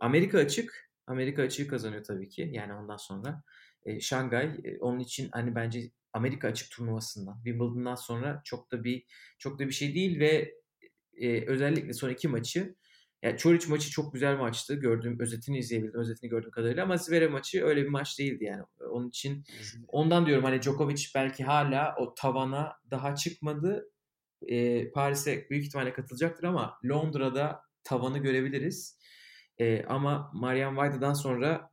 Amerika açık. Amerika açığı kazanıyor tabii ki. Yani ondan sonra. E, Şangay e, onun için hani bence Amerika açık turnuvasından Wimbledon'dan sonra çok da bir çok da bir şey değil ve e, özellikle son iki maçı yani Çoric maçı çok güzel maçtı. Gördüğüm özetini izleyebildim. Özetini gördüğüm kadarıyla ama Zverev maçı öyle bir maç değildi yani. Onun için ondan diyorum hani Djokovic belki hala o tavana daha çıkmadı. E, Paris'e büyük ihtimalle katılacaktır ama Londra'da tavanı görebiliriz. E, ama Marian Vaida'dan sonra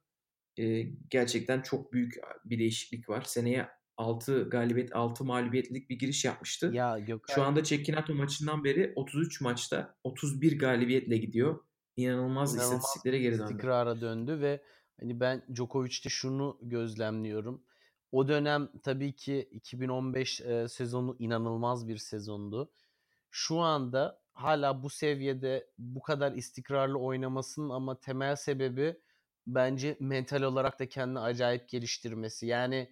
e, gerçekten çok büyük bir değişiklik var. Seneye 6 galibiyet 6 mağlubiyetlik bir giriş yapmıştı. Ya Gökay Şu anda Çekinato maçından beri 33 maçta 31 galibiyetle gidiyor. İnanılmaz, İnanılmaz istatistiklere geri döndü. istikrara döndü ve hani ben Djokovic'te şunu gözlemliyorum. O dönem tabii ki 2015 e, sezonu inanılmaz bir sezondu. Şu anda hala bu seviyede bu kadar istikrarlı oynamasının ama temel sebebi bence mental olarak da kendini acayip geliştirmesi. Yani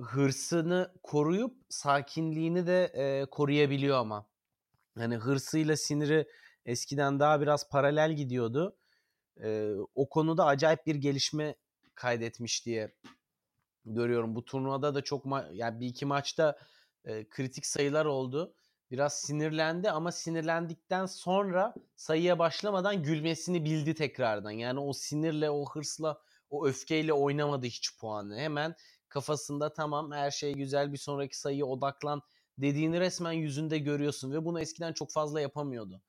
hırsını koruyup sakinliğini de e, koruyabiliyor ama. Hani hırsıyla siniri eskiden daha biraz paralel gidiyordu. Ee, o konuda acayip bir gelişme kaydetmiş diye görüyorum. Bu turnuvada da çok ma- yani bir iki maçta e, kritik sayılar oldu. Biraz sinirlendi ama sinirlendikten sonra sayıya başlamadan gülmesini bildi tekrardan. Yani o sinirle, o hırsla, o öfkeyle oynamadı hiç puanı. Hemen kafasında tamam her şey güzel bir sonraki sayıya odaklan dediğini resmen yüzünde görüyorsun ve bunu eskiden çok fazla yapamıyordu.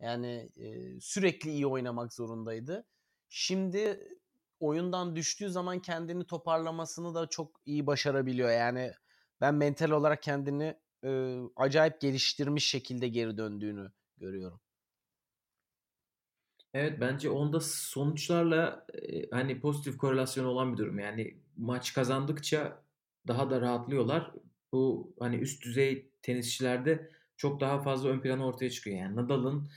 Yani e, sürekli iyi oynamak zorundaydı. Şimdi oyundan düştüğü zaman kendini toparlamasını da çok iyi başarabiliyor. Yani ben mental olarak kendini e, acayip geliştirmiş şekilde geri döndüğünü görüyorum. Evet bence onda sonuçlarla e, hani pozitif korelasyon olan bir durum. Yani maç kazandıkça daha da rahatlıyorlar. Bu hani üst düzey tenisçilerde çok daha fazla ön plana ortaya çıkıyor. Yani Nadal'ın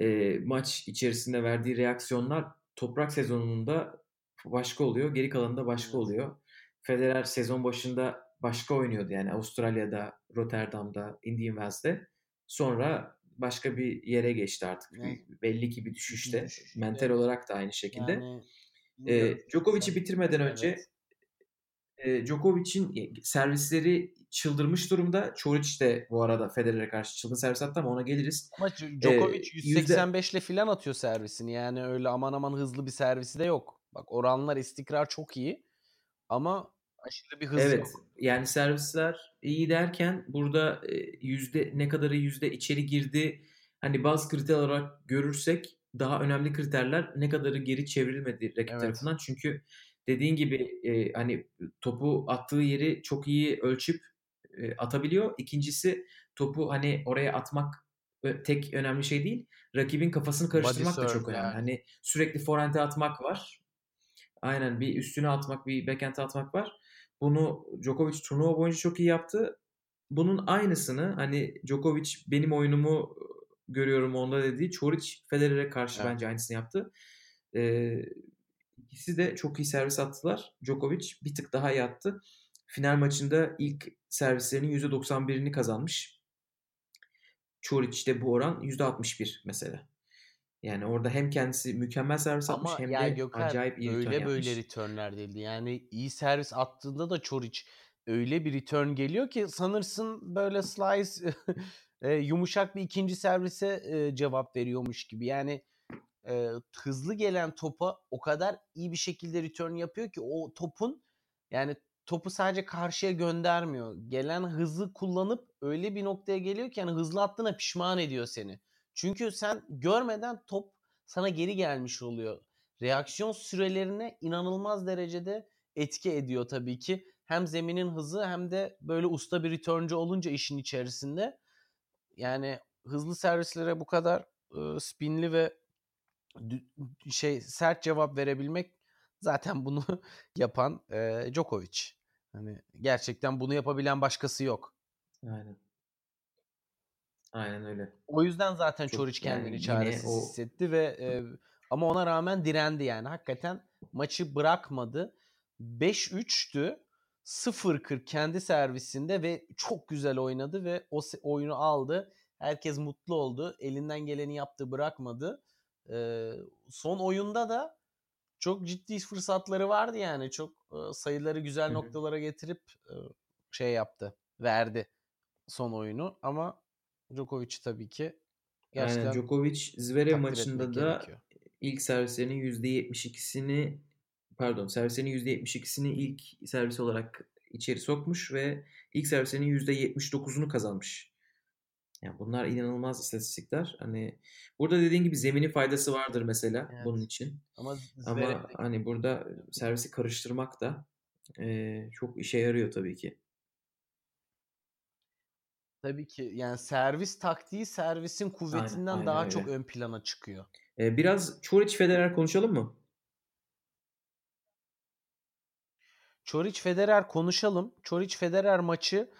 e, maç içerisinde verdiği reaksiyonlar toprak sezonunda başka oluyor. Geri kalanında başka oluyor. Federer sezon başında başka oynuyordu yani Avustralya'da, Rotterdam'da, Indian Wells'de. Sonra başka bir yere geçti artık. Evet. Belli ki bir düşüşte. Düşüş, Mental evet. olarak da aynı şekilde. Yani, ee, Djokovic'i bitirmeden evet. önce e, Djokovic'in servisleri çıldırmış durumda. Çoric de bu arada Federer'e karşı çılgın servis attı ama ona geliriz. Ama Djokovic ee, 185 ile falan atıyor servisini. Yani öyle aman aman hızlı bir servisi de yok. Bak oranlar istikrar çok iyi. Ama aşırı bir hız evet, yok. Yani servisler iyi derken burada yüzde ne kadarı yüzde içeri girdi hani bazı kriter olarak görürsek daha önemli kriterler ne kadarı geri çevrilmedi rakip evet. tarafından. Çünkü dediğin gibi e, hani topu attığı yeri çok iyi ölçüp e, atabiliyor. İkincisi topu hani oraya atmak tek önemli şey değil. Rakibin kafasını karıştırmak da çok önemli. Yani. Hani sürekli forehand'e atmak var. Aynen bir üstüne atmak, bir backhand'e atmak var. Bunu Djokovic turnuva boyunca çok iyi yaptı. Bunun aynısını hani Djokovic benim oyunumu görüyorum onda dediği Çoric Federer'e karşı evet. bence aynısını yaptı. Ee, ikisi de çok iyi servis attılar. Djokovic bir tık daha iyi attı. Final maçında ilk servislerinin %91'ini kazanmış. Çoric'te bu oran %61 mesela. Yani orada hem kendisi mükemmel servis Ama atmış hem de Gökhan, acayip iyi öyle return böyle returnler değildi. Yani iyi servis attığında da Çoric öyle bir return geliyor ki sanırsın böyle slice [laughs] e, yumuşak bir ikinci servise e, cevap veriyormuş gibi. Yani e, hızlı gelen topa o kadar iyi bir şekilde return yapıyor ki o topun yani topu sadece karşıya göndermiyor. Gelen hızı kullanıp öyle bir noktaya geliyor ki yani hızlı attığına pişman ediyor seni. Çünkü sen görmeden top sana geri gelmiş oluyor. Reaksiyon sürelerine inanılmaz derecede etki ediyor tabii ki. Hem zeminin hızı hem de böyle usta bir returncu olunca işin içerisinde. Yani hızlı servislere bu kadar e, spinli ve şey sert cevap verebilmek zaten bunu [laughs] yapan e, Djokovic. Hani gerçekten bunu yapabilen başkası yok. Aynen. Aynen öyle. O yüzden zaten Çok, Çoric kendini yani çaresiz o... hissetti ve e, ama ona rağmen direndi yani. Hakikaten maçı bırakmadı. 5-3'tü. 0-40 kendi servisinde ve çok güzel oynadı ve o oyunu aldı. Herkes mutlu oldu. Elinden geleni yaptı, bırakmadı. Ee, son oyunda da çok ciddi fırsatları vardı yani. Çok e, sayıları güzel noktalara getirip e, şey yaptı, verdi son oyunu ama Djokovic tabii ki gerçekten Aynen Djokovic Zverev maçında da gerekiyor. ilk servislerinin %72'sini pardon servislerinin %72'sini ilk servis olarak içeri sokmuş ve ilk servislerinin %79'unu kazanmış. Yani bunlar inanılmaz istatistikler. Hani burada dediğin gibi zemini faydası vardır mesela evet. bunun için. Ama, Ama hani burada servisi karıştırmak da e, çok işe yarıyor tabii ki. Tabii ki yani servis taktiği servisin kuvvetinden aynen, aynen daha öyle. çok ön plana çıkıyor. Ee, biraz Çoric Federer konuşalım mı? Çoric Federer konuşalım. Çoric Federer maçı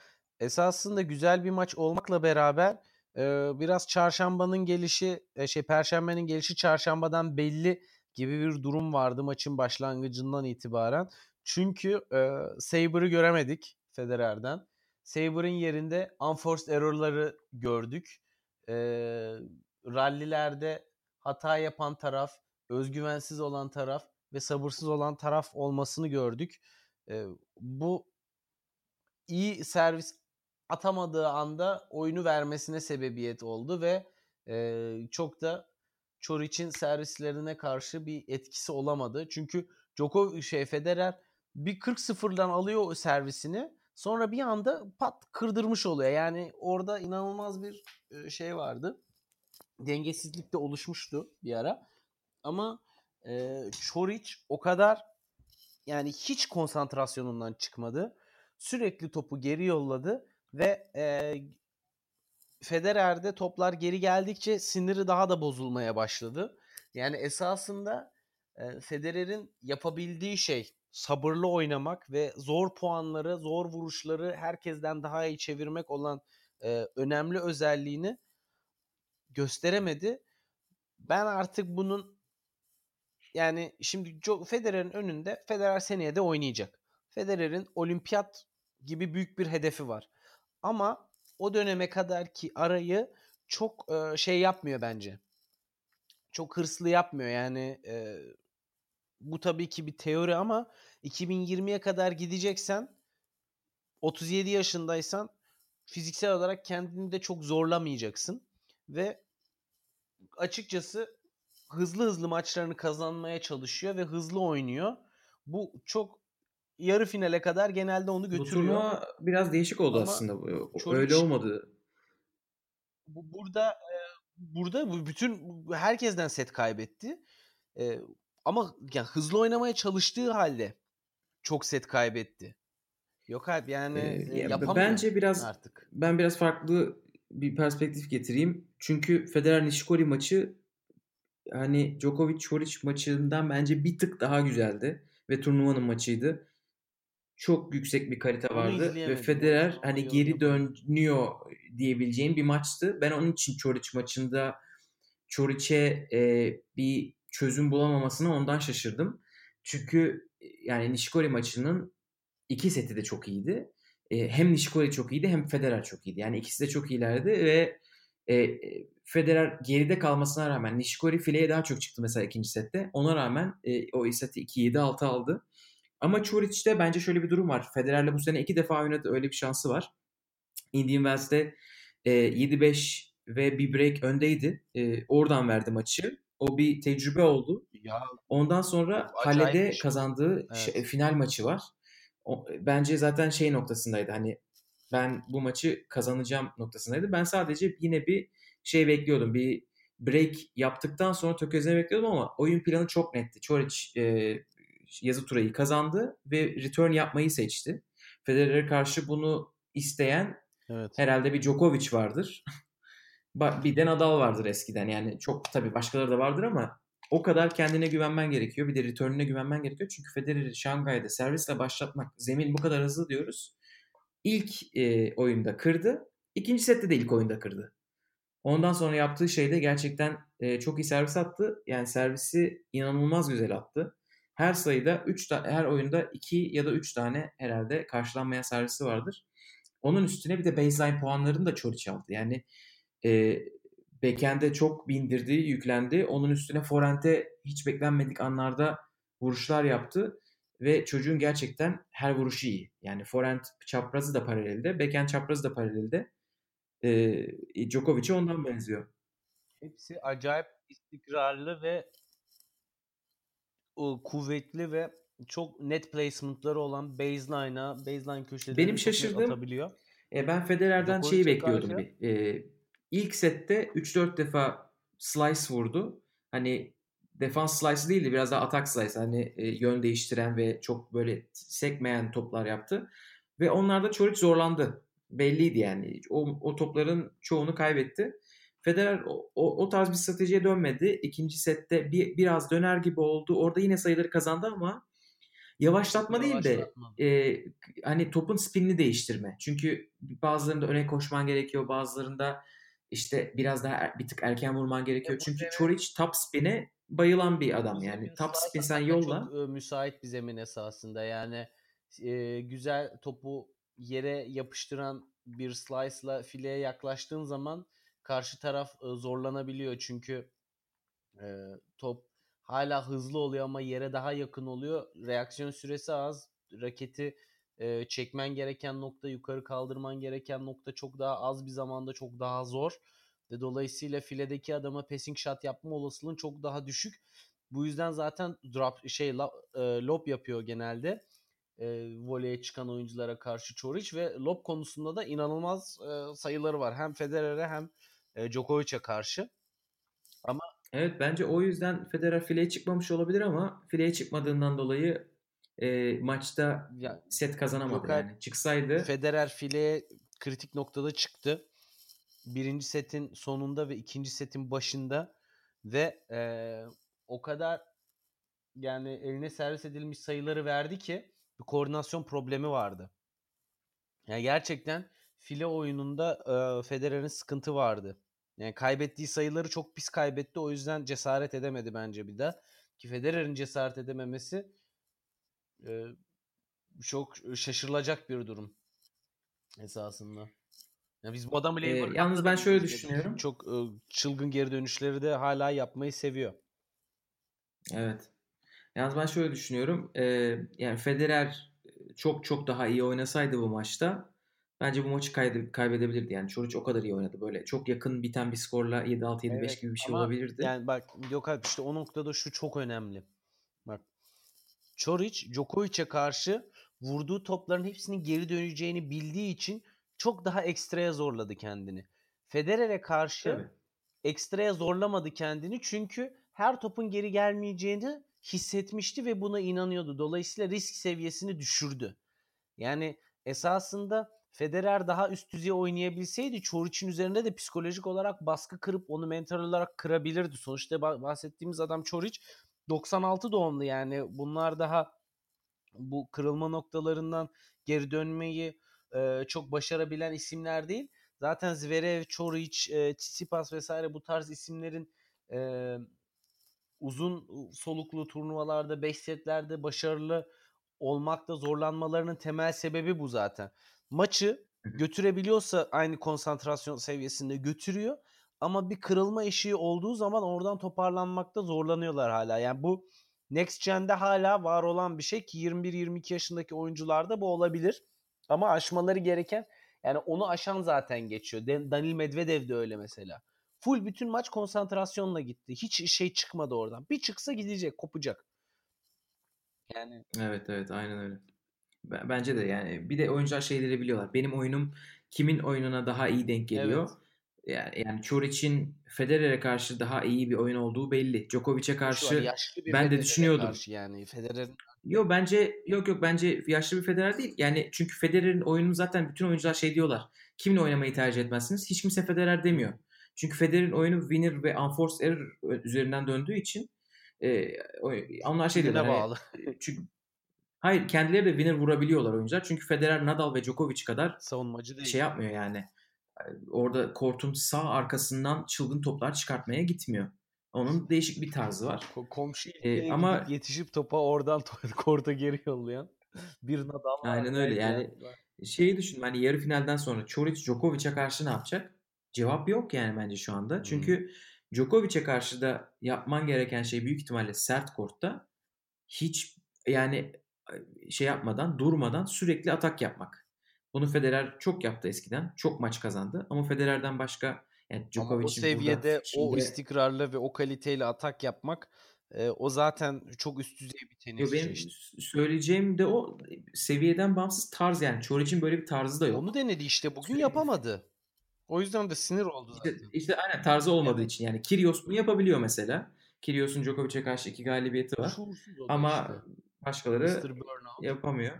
esasında güzel bir maç olmakla beraber e, biraz çarşambanın gelişi e, şey perşembenin gelişi çarşambadan belli gibi bir durum vardı maçın başlangıcından itibaren. Çünkü e, Saber'ı göremedik Federer'den. Saber'ın yerinde unforced error'ları gördük. E, rallilerde hata yapan taraf, özgüvensiz olan taraf ve sabırsız olan taraf olmasını gördük. E, bu iyi servis atamadığı anda oyunu vermesine sebebiyet oldu ve e, çok da Çoric'in servislerine karşı bir etkisi olamadı. Çünkü Djokovic şey Federer bir 40-0'dan alıyor o servisini Sonra bir anda pat kırdırmış oluyor. Yani orada inanılmaz bir şey vardı. Dengesizlik de oluşmuştu bir ara. Ama e, Çoric o kadar yani hiç konsantrasyonundan çıkmadı. Sürekli topu geri yolladı ve e, Federer'de toplar geri geldikçe siniri daha da bozulmaya başladı. Yani esasında e, Federer'in yapabildiği şey sabırlı oynamak ve zor puanları, zor vuruşları herkesten daha iyi çevirmek olan e, önemli özelliğini gösteremedi. Ben artık bunun yani şimdi Federer'in önünde Federer seneye de oynayacak. Federer'in olimpiyat gibi büyük bir hedefi var. Ama o döneme kadar ki arayı çok e, şey yapmıyor bence. Çok hırslı yapmıyor yani e, bu tabii ki bir teori ama 2020'ye kadar gideceksen 37 yaşındaysan fiziksel olarak kendini de çok zorlamayacaksın ve açıkçası hızlı hızlı maçlarını kazanmaya çalışıyor ve hızlı oynuyor. Bu çok yarı finale kadar genelde onu götürüyor. Bu turnuva biraz değişik oldu Ama aslında. Öyle olmadı. Bu, burada burada bütün herkesten set kaybetti. Ama yani hızlı oynamaya çalıştığı halde çok set kaybetti. Yok abi yani ee, yapamıyor bence biraz artık. Ben biraz farklı bir perspektif getireyim. Çünkü Federer Nishikori maçı hani Djokovic Çoric maçından bence bir tık daha güzeldi ve turnuvanın maçıydı. Çok yüksek bir kalite vardı ve Federer onu, hani geri dönüyor diyebileceğim bir maçtı. Ben onun için Çoric maçında Çoric'e e, bir çözüm bulamamasına ondan şaşırdım. Çünkü yani Nishikori maçının iki seti de çok iyiydi. E, hem Nishikori çok iyiydi hem Federer çok iyiydi. Yani ikisi de çok iyilerdi ve e, Federer geride kalmasına rağmen Nishikori fileye daha çok çıktı mesela ikinci sette. Ona rağmen e, o seti 2-7-6 aldı. Ama Çoric'te bence şöyle bir durum var. Federer'le bu sene iki defa oynadı. Öyle bir şansı var. Indian Wells'te e, 7-5 ve bir break öndeydi. E, oradan verdi maçı. O bir tecrübe oldu. Ya, Ondan sonra kalede şey. kazandığı evet. şey, final maçı var. O, bence zaten şey noktasındaydı. Hani ben bu maçı kazanacağım noktasındaydı. Ben sadece yine bir şey bekliyordum. Bir break yaptıktan sonra tökezleme bekliyordum ama oyun planı çok netti. Çoric e, yazı turayı kazandı ve return yapmayı seçti. Federer'e karşı bunu isteyen evet. herhalde bir Djokovic vardır. [laughs] bir de Nadal vardır eskiden. Yani çok tabii başkaları da vardır ama o kadar kendine güvenmen gerekiyor. Bir de return'üne güvenmen gerekiyor. Çünkü Federer'i Şangay'da servisle başlatmak, zemin bu kadar hızlı diyoruz. İlk e, oyunda kırdı. İkinci sette de ilk oyunda kırdı. Ondan sonra yaptığı şey de gerçekten e, çok iyi servis attı. Yani servisi inanılmaz güzel attı. Her sayıda 3 her oyunda 2 ya da 3 tane herhalde karşılanmayan servisi vardır. Onun üstüne bir de baseline puanlarını da Çoric aldı. Yani e, backend'e çok bindirdi, yüklendi. Onun üstüne forente hiç beklenmedik anlarda vuruşlar yaptı. Ve çocuğun gerçekten her vuruşu iyi. Yani forehand çaprazı da paralelde, backhand çaprazı da paralelde. Ee, Djokovic'e ondan benziyor. Hepsi acayip istikrarlı ve o, kuvvetli ve çok net placement'ları olan baseline'a, baseline köşelerine Benim şaşırdığım, atabiliyor. E, ben Federer'den Djokovic şeyi bekliyordum karşı. bir. E, ilk sette 3-4 defa slice vurdu. Hani defans slice değildi biraz daha atak slice. Hani e, yön değiştiren ve çok böyle sekmeyen toplar yaptı. Ve onlarda Çoric zorlandı. Belliydi yani. O, o topların çoğunu kaybetti. Federer o, o, o tarz bir stratejiye dönmedi. İkinci sette bir, biraz döner gibi oldu. Orada yine sayıları kazandı ama yavaşlatma değil de e, hani topun spinini değiştirme. Çünkü bazılarında öne koşman gerekiyor. Bazılarında işte biraz daha er, bir tık erken vurman gerekiyor. Çünkü Çoric top spin'e bayılan bir adam yani. Top spin sen yolla. Çok müsait bir zemin esasında. Yani e, güzel topu yere yapıştıran bir slice'la fileye yaklaştığın zaman karşı taraf e, zorlanabiliyor. Çünkü e, top hala hızlı oluyor ama yere daha yakın oluyor. Reaksiyon süresi az. Raketi e, çekmen gereken nokta, yukarı kaldırman gereken nokta çok daha az bir zamanda çok daha zor. Ve dolayısıyla filedeki adama passing shot yapma olasılığın çok daha düşük. Bu yüzden zaten drop şey e, lob yapıyor genelde. e, voleye çıkan oyunculara karşı Çoric ve lob konusunda da inanılmaz e, sayıları var. Hem Federer'e hem e, Djokovic'e karşı. Ama Evet bence o yüzden Federer fileye çıkmamış olabilir ama fileye çıkmadığından dolayı e, maçta ya, set kazanamadı yok, yani. Çıksaydı Federer fileye kritik noktada çıktı. Birinci setin sonunda ve ikinci setin başında ve e, o kadar yani eline servis edilmiş sayıları verdi ki bir koordinasyon problemi vardı. Yani gerçekten file oyununda e, Federer'in sıkıntı vardı. Yani kaybettiği sayıları çok pis kaybetti. O yüzden cesaret edemedi bence bir daha. Ki Federer'in cesaret edememesi e, çok şaşırılacak bir durum esasında. Ya biz bu adamı Ee, yalnız ben şöyle düşünüyorum. Çok e, çılgın geri dönüşleri de hala yapmayı seviyor. Evet. Yalnız ben şöyle düşünüyorum. Ee, yani Federer çok çok daha iyi oynasaydı bu maçta bence bu maçı kayde- kaybedebilirdi. Yani Çoric o kadar iyi oynadı. Böyle çok yakın biten bir skorla 7-6 7-5 Evet, gibi bir şey ama olabilirdi. Yani bak yok abi işte o noktada şu çok önemli. Çoric Djokovic'e karşı vurduğu topların hepsinin geri döneceğini bildiği için çok daha ekstraya zorladı kendini. Federer'e karşı Tabii. ekstraya zorlamadı kendini çünkü her topun geri gelmeyeceğini hissetmişti ve buna inanıyordu. Dolayısıyla risk seviyesini düşürdü. Yani esasında Federer daha üst düzey oynayabilseydi Çoric'in üzerinde de psikolojik olarak baskı kırıp onu mental olarak kırabilirdi. Sonuçta bah- bahsettiğimiz adam Çoric 96 doğumlu yani bunlar daha bu kırılma noktalarından geri dönmeyi e, çok başarabilen isimler değil. Zaten Zverev, Çoric, e, Tsitsipas vesaire bu tarz isimlerin e, uzun soluklu turnuvalarda, 5 setlerde başarılı olmakta zorlanmalarının temel sebebi bu zaten. Maçı götürebiliyorsa aynı konsantrasyon seviyesinde götürüyor ama bir kırılma eşiği olduğu zaman oradan toparlanmakta zorlanıyorlar hala. Yani bu Next Gen'de hala var olan bir şey ki 21-22 yaşındaki oyuncularda bu olabilir. Ama aşmaları gereken yani onu aşan zaten geçiyor. Dan- Danil Medvedev de öyle mesela. Full bütün maç konsantrasyonla gitti. Hiç şey çıkmadı oradan. Bir çıksa gidecek, kopacak. Yani Evet evet aynen öyle. Ben- Bence de yani bir de oyuncular şeyleri biliyorlar. Benim oyunum kimin oyununa daha iyi denk geliyor. evet. Yani, yani Çoric'in Federer'e karşı daha iyi bir oyun olduğu belli. Djokovic'e karşı ben de düşünüyordum. yani Federer'in Yo bence yok yok bence yaşlı bir Federer değil. Yani çünkü Federer'in oyununu zaten bütün oyuncular şey diyorlar. Kiminle oynamayı tercih etmezsiniz? Hiç kimse Federer demiyor. Çünkü Federer'in oyunu winner ve unforced error üzerinden döndüğü için e, onlar şey diyorlar. Hani, bağlı. çünkü hayır kendileri de winner vurabiliyorlar oyuncular. Çünkü Federer, Nadal ve Djokovic kadar Savunmacı değil. şey yapmıyor yani. Orada kortun sağ arkasından çılgın toplar çıkartmaya gitmiyor. Onun değişik bir tarzı var. Ko- komşu Ee, ama- yetişip topa oradan [laughs] korta geri yollayan bir Nadal var. Aynen öyle, yani Şeyi düşün hani yarı finalden sonra Çoric Djokovic'e karşı ne yapacak? Cevap yok yani bence şu anda. Hı. Çünkü Djokovic'e karşı da yapman gereken şey büyük ihtimalle sert kortta hiç yani şey yapmadan, durmadan sürekli atak yapmak. Bunu Federer çok yaptı eskiden. Çok maç kazandı. Ama Federer'den başka yani Ama o Djokovic'in burada seviyede o şimdi- istikrarla ve o kaliteyle atak yapmak e, o zaten çok üst düzey bir Yo, tenis benim çeşidi. söyleyeceğim de o seviyeden bağımsız tarz yani. Çoric'in böyle bir tarzı da yok. Onu denedi işte bugün Sürekli- yapamadı. O yüzden de sinir oldu İşte, zaten. işte aynen tarzı olmadığı için yani Kyrgios bunu yapabiliyor mesela. Kyrgios'un Djokovic'e karşı iki galibiyeti var. Ama işte. başkaları yapamıyor.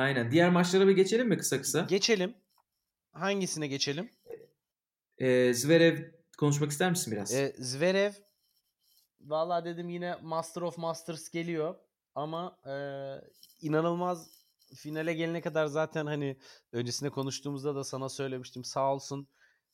Aynen. Diğer maçlara bir geçelim mi kısa kısa? Geçelim. Hangisine geçelim? Ee, Zverev konuşmak ister misin biraz? E, Zverev valla dedim yine Master of Masters geliyor ama e, inanılmaz finale gelene kadar zaten hani öncesinde konuştuğumuzda da sana söylemiştim sağ olsun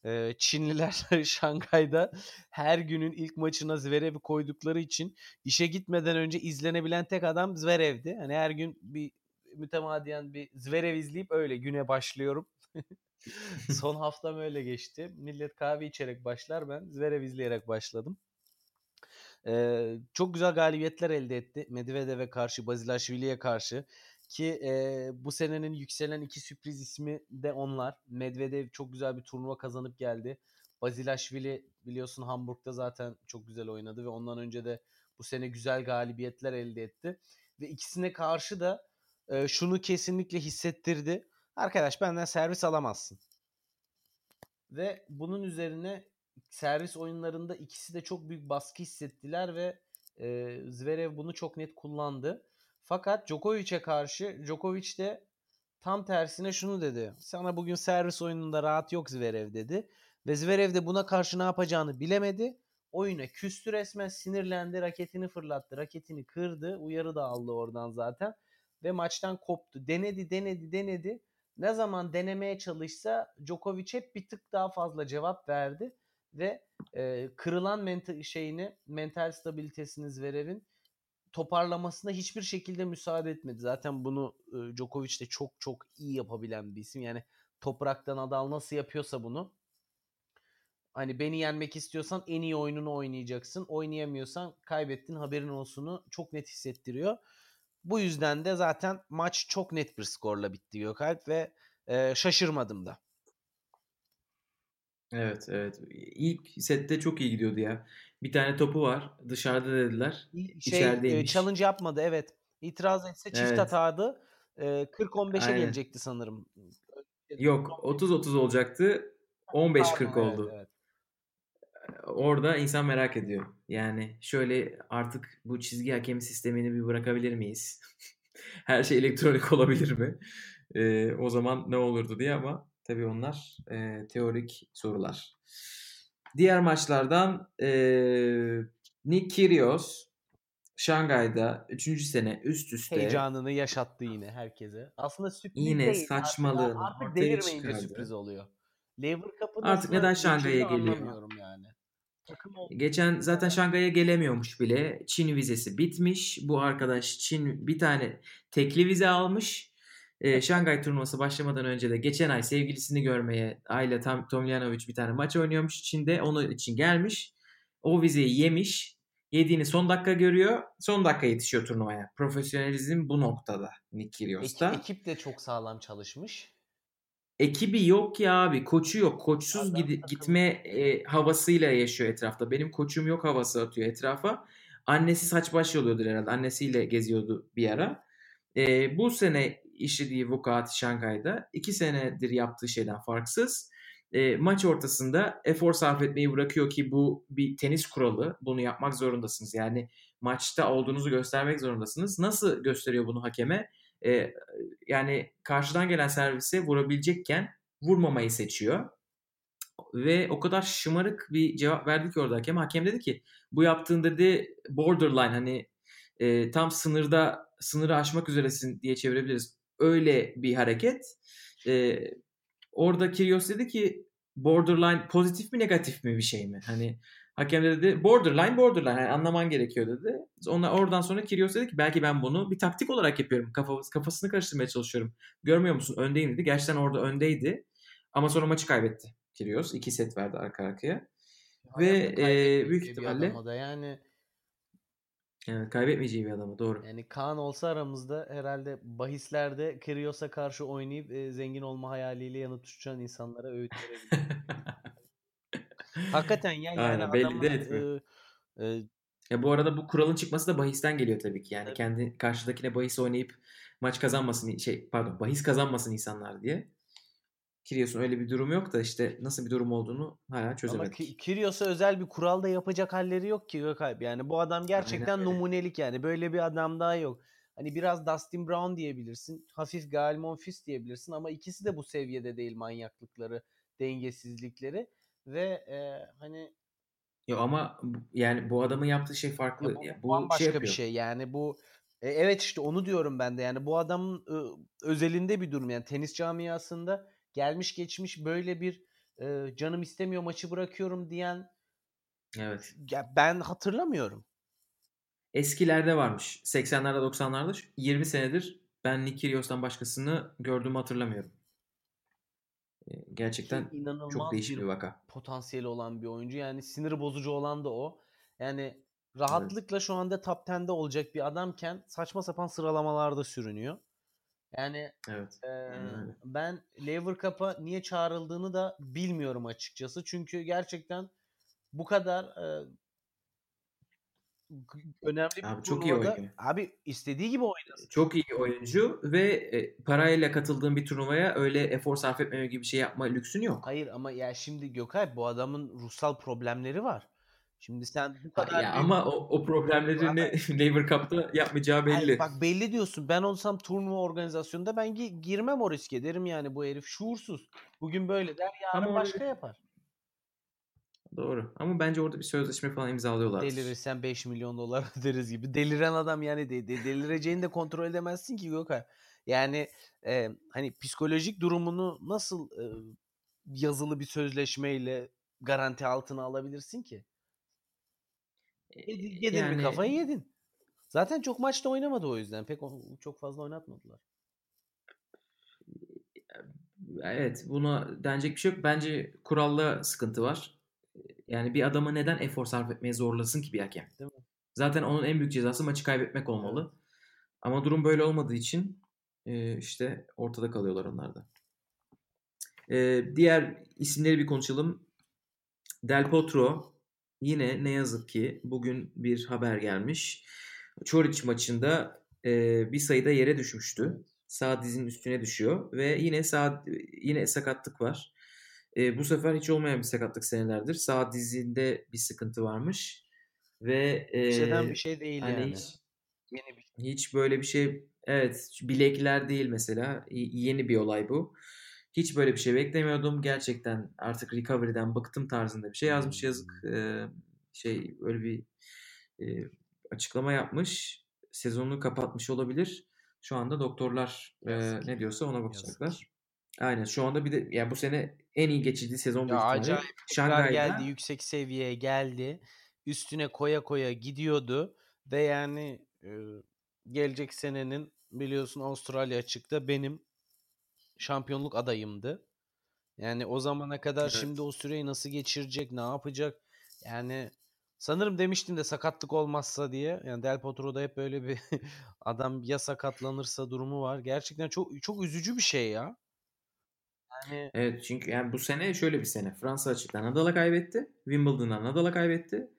e, Çinliler [laughs] Şangay'da her günün ilk maçına Zverev'i koydukları için işe gitmeden önce izlenebilen tek adam Zverev'di. Hani her gün bir mütemadiyen bir Zverev izleyip öyle güne başlıyorum. [laughs] Son [laughs] haftam öyle geçti. Millet kahve içerek başlar ben Zverev izleyerek başladım. Ee, çok güzel galibiyetler elde etti. Medvedev'e karşı, Bazilashvili'ye karşı ki e, bu senenin yükselen iki sürpriz ismi de onlar. Medvedev çok güzel bir turnuva kazanıp geldi. Bazilashvili biliyorsun Hamburg'da zaten çok güzel oynadı ve ondan önce de bu sene güzel galibiyetler elde etti. Ve ikisine karşı da e, şunu kesinlikle hissettirdi. Arkadaş benden servis alamazsın. Ve bunun üzerine servis oyunlarında ikisi de çok büyük baskı hissettiler ve e, Zverev bunu çok net kullandı. Fakat Djokovic'e karşı Djokovic de tam tersine şunu dedi. Sana bugün servis oyununda rahat yok Zverev dedi. Ve Zverev de buna karşı ne yapacağını bilemedi. Oyuna küstü resmen sinirlendi raketini fırlattı raketini kırdı uyarı da aldı oradan zaten ve maçtan koptu denedi denedi denedi ne zaman denemeye çalışsa Djokovic hep bir tık daha fazla cevap verdi ve e, kırılan mental şeyini mental stabilitesini Zverev'in toparlamasına hiçbir şekilde müsaade etmedi. Zaten bunu e, Djokovic de çok çok iyi yapabilen bir isim. Yani topraktan Nadal nasıl yapıyorsa bunu Hani beni yenmek istiyorsan en iyi oyununu oynayacaksın. Oynayamıyorsan kaybettin haberin olsunu çok net hissettiriyor. Bu yüzden de zaten maç çok net bir skorla bitti Gökalp ve e, şaşırmadım da. Evet evet. İlk sette çok iyi gidiyordu ya. Bir tane topu var. Dışarıda dediler. Şey, İçerideymiş. challenge yapmadı evet. İtiraz etse çift evet. hataydı. E, 40-15'e gelecekti sanırım. Yok 30-30 olacaktı. 15-40 oldu. Evet, evet orada insan merak ediyor. Yani şöyle artık bu çizgi hakem sistemini bir bırakabilir miyiz? [laughs] Her şey elektronik [laughs] olabilir mi? Ee, o zaman ne olurdu diye ama tabii onlar e, teorik sorular. Diğer maçlardan e, Nick Kyrgios Şangay'da 3. sene üst üste heyecanını yaşattı yine herkese. Aslında sürpriz yine değil. saçmalığını artık, artık delirmeyince sürpriz oluyor. Lever Cup'ı Artık neden Şangay'a geliyor? Geçen zaten Şangay'a gelemiyormuş bile. Çin vizesi bitmiş. Bu arkadaş Çin bir tane tekli vize almış. Ee, Şangay turnuvası başlamadan önce de geçen ay sevgilisini görmeye Ayla Tam Tomljanovic bir tane maç oynuyormuş Çin'de. Onun için gelmiş. O vizeyi yemiş. Yediğini son dakika görüyor. Son dakika yetişiyor turnuvaya. Profesyonelizm bu noktada Nick Kyrgios'ta. Ekip, ekip de çok sağlam çalışmış. Ekibi yok ya abi. Koçu yok. Koçsuz gid- gitme e, havasıyla yaşıyor etrafta. Benim koçum yok havası atıyor etrafa. Annesi saç baş yoluyordur herhalde. Annesiyle geziyordu bir ara. E, bu sene işlediği vukuat Şangay'da iki senedir yaptığı şeyden farksız. E, maç ortasında efor sarf etmeyi bırakıyor ki bu bir tenis kuralı. Bunu yapmak zorundasınız. Yani maçta olduğunuzu göstermek zorundasınız. Nasıl gösteriyor bunu hakeme? E, yani karşıdan gelen servise vurabilecekken vurmamayı seçiyor. Ve o kadar şımarık bir cevap verdi ki orada hakem. Hakem dedi ki bu yaptığın dedi borderline hani e, tam sınırda sınırı aşmak üzeresin diye çevirebiliriz. Öyle bir hareket. E, orada Kyrgios dedi ki borderline pozitif mi negatif mi bir şey mi? Hani Hakem de dedi borderline borderline yani anlaman gerekiyor dedi. Ona oradan sonra Kyrgios dedi ki belki ben bunu bir taktik olarak yapıyorum. Kafası, kafasını karıştırmaya çalışıyorum. Görmüyor musun? Öndeyim dedi. Gerçekten orada öndeydi. Ama sonra maçı kaybetti Kyrgios. İki set verdi arka arkaya. Ve e, büyük ihtimalle yani Evet kaybetmeyeceği bir adamı doğru. Yani Kaan olsa aramızda herhalde bahislerde Kyrgios'a karşı oynayıp e, zengin olma hayaliyle yanıp tutuşan insanlara öğüt verebilir. [laughs] Hakikaten ya yani Aynen, belli de etmiyor. E, e, ya bu arada bu kuralın çıkması da bahisten geliyor tabii ki. Yani tabii. kendi karşıdakine bahis oynayıp maç kazanmasın şey pardon bahis kazanmasın insanlar diye. Kyrgios'un öyle bir durum yok da işte nasıl bir durum olduğunu hala çözemedik. Ama Kyrgios'a özel bir kural da yapacak halleri yok ki Gökalp. Yani bu adam gerçekten Aynen. numunelik yani. Böyle bir adam daha yok. Hani biraz Dustin Brown diyebilirsin. Hafif Gael Monfils diyebilirsin ama ikisi de bu seviyede değil manyaklıkları, dengesizlikleri ve e, hani Yo ama yani bu adamın yaptığı şey farklı. Ya bu, ya, bu şey bambaşka şey bir şey. Yani bu e, evet işte onu diyorum ben de. Yani bu adamın e, özelinde bir durum yani tenis camiasında gelmiş geçmiş böyle bir e, canım istemiyor maçı bırakıyorum diyen Evet. Ya ben hatırlamıyorum. Eskilerde varmış. 80'lerde 90'larda 20 senedir ben Nick Kyrgios'tan başkasını gördüğümü hatırlamıyorum. Gerçekten inanılmaz çok değişik bir, bir vaka. Potansiyeli olan bir oyuncu. Yani sinir bozucu olan da o. Yani rahatlıkla evet. şu anda top 10'de olacak bir adamken saçma sapan sıralamalarda sürünüyor. Yani evet. e, ben Lever Cup'a niye çağrıldığını da bilmiyorum açıkçası. Çünkü gerçekten bu kadar e, önemli bir Abi çok iyi oynuyor. abi istediği gibi oynasın. Çok iyi oyuncu ve e, parayla katıldığın bir turnuvaya öyle efor sarf etmeme gibi bir şey yapma lüksün yok. Hayır ama ya şimdi Gökay bu adamın ruhsal problemleri var. Şimdi sen bu kadar ya ama o, o problemlerini Laver [laughs] Cup'ta yapmayacağı Ay, belli. bak belli diyorsun. Ben olsam turnuva organizasyonunda ben gi- girmem o riske derim yani bu herif şuursuz. Bugün böyle der yarın Ama başka yapar. Doğru. Ama bence orada bir sözleşme falan imzalıyorlardır. Delirirsen 5 milyon dolar [laughs] öderiz gibi. Deliren adam yani de, de- delireceğini de kontrol edemezsin ki Gökay. Yani e, hani psikolojik durumunu nasıl e, yazılı bir sözleşmeyle garanti altına alabilirsin ki? Yedin, yedin mi Yani kafayı yedin. Zaten çok maçta oynamadı o yüzden. Pek çok fazla oynatmadılar. evet buna denecek bir şey yok. Bence kuralda sıkıntı var. Yani bir adamı neden efor sarf etmeye zorlasın ki bir hakem? Değil mi? Zaten onun en büyük cezası maçı kaybetmek olmalı. Ama durum böyle olmadığı için e, işte ortada kalıyorlar onlar da. E, diğer isimleri bir konuşalım. Del Potro yine ne yazık ki bugün bir haber gelmiş. Çoric maçında e, bir sayıda yere düşmüştü. Sağ dizinin üstüne düşüyor ve yine sağ yine sakatlık var. E, bu sefer hiç olmayan bir sakatlık senelerdir. Sağ dizinde bir sıkıntı varmış ve e, Şeyden bir şey değil hani yani. hiç, Yeni bir hiç böyle bir şey evet bilekler değil mesela yeni bir olay bu. Hiç böyle bir şey beklemiyordum. Gerçekten artık recovery'den bıktım tarzında bir şey yazmış yazık. E, şey öyle bir e, açıklama yapmış. Sezonunu kapatmış olabilir. Şu anda doktorlar e, Yazık. ne diyorsa ona Yazık. bakacaklar. Aynen şu anda bir de ya bu sene en iyi geçirdiği sezon Ya acayip Şangay'da geldi, yüksek seviyeye geldi. Üstüne koya koya gidiyordu ve yani e, gelecek senenin biliyorsun Avustralya açıkta benim şampiyonluk adayımdı. Yani o zamana kadar Evet. şimdi o süreyi nasıl geçirecek, ne yapacak? Yani sanırım demiştim de sakatlık olmazsa diye. Yani Del Potro'da hep böyle bir [laughs] adam ya sakatlanırsa durumu var. Gerçekten çok çok üzücü bir şey ya. Yani Evet çünkü yani bu sene şöyle bir sene. Fransa açıkta Nadal'a kaybetti. Wimbledon'da Nadal'a kaybetti.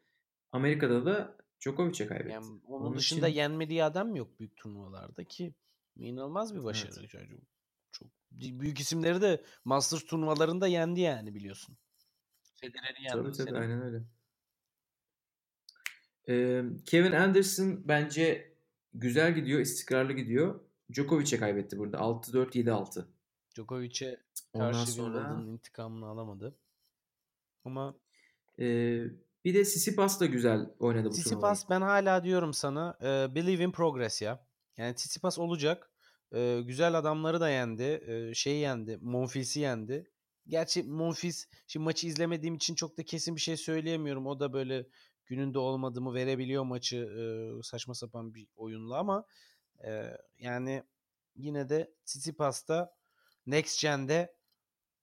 Amerika'da da Djokovic'e kaybetti. Yani onun, Onun dışında için yenmediği adam yok büyük turnuvalarda ki inanılmaz bir başarı. evet. Çok, çok büyük isimleri de Masters turnuvalarında yendi yani biliyorsun. Federer'i yendi Tabii tabii sene. aynen öyle. Ee, Kevin Anderson bence güzel gidiyor, istikrarlı gidiyor. Djokovic'e kaybetti burada. 6-4 7-6. Djokovic'e Ondan sonra intikamını alamadı. Ama e, bir de Tsitsipas da güzel oynadı bu turnuvayı. Tsitsipas ben hala diyorum sana e, believe in progress ya. Yani Tsitsipas olacak. E, güzel adamları da yendi. E, şeyi yendi. Monfils'i yendi. Gerçi Monfils şimdi maçı izlemediğim için çok da kesin bir şey söyleyemiyorum. O da böyle gününde olmadığımı verebiliyor maçı e, saçma sapan bir oyunla ama e, yani yine de Tsitsipas'ta Next Gen'de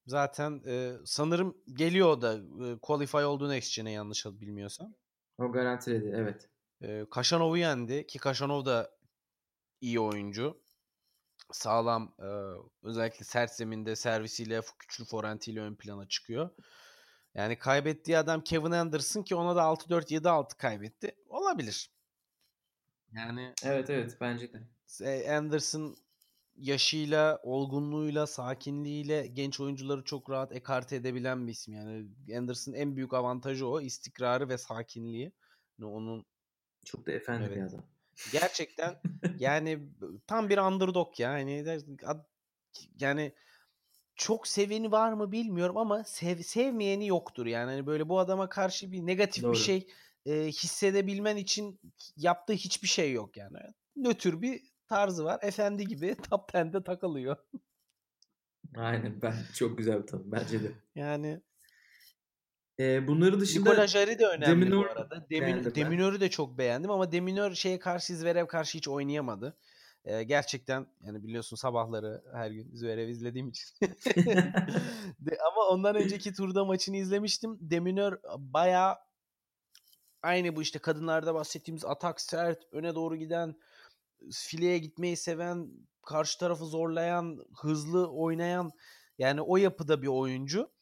zaten e, sanırım geliyor o da e, qualify oldu Next Gen'e yanlış bilmiyorsam. O garantiledi evet. E, Kaşanov'u yendi ki Kaşanov da iyi oyuncu. Sağlam e, özellikle sert zeminde servisiyle güçlü forentiyle ön plana çıkıyor. Yani kaybettiği adam Kevin Anderson ki ona da 6-4 7-6 kaybetti. Olabilir. Yani Evet evet bence de. Anderson yaşıyla, olgunluğuyla, sakinliğiyle genç oyuncuları çok rahat ekarte edebilen bir isim. Yani Anderson'ın en büyük avantajı o. istikrarı ve sakinliği. Yani onun Çok da efendi bir evet. adam. Gerçekten [laughs] yani tam bir underdog ya. Yani yani çok seveni var mı bilmiyorum ama sev, sevmeyeni yoktur. Yani hani böyle bu adama karşı bir negatif bir Doğru. şey e, hissedebilmen için yaptığı hiçbir şey yok yani. Nötr bir tarzı var. Efendi gibi [laughs] top 10'de takılıyor. Aynen ben çok güzel bir tanım bence de. Yani Ee, bunların dışında Nikola Jari de önemli bu Deminor arada. Demin. Deminör'ü de çok beğendim ama Deminör şeye karşı Zverev karşı hiç oynayamadı. Ee, gerçekten yani biliyorsun sabahları her gün Zverev izlediğim için. [laughs] De, ama ondan önceki turda maçını izlemiştim. Deminör bayağı aynı bu işte kadınlarda bahsettiğimiz atak sert, öne doğru giden, fileye gitmeyi seven, karşı tarafı zorlayan, hızlı oynayan yani o yapıda bir oyuncu.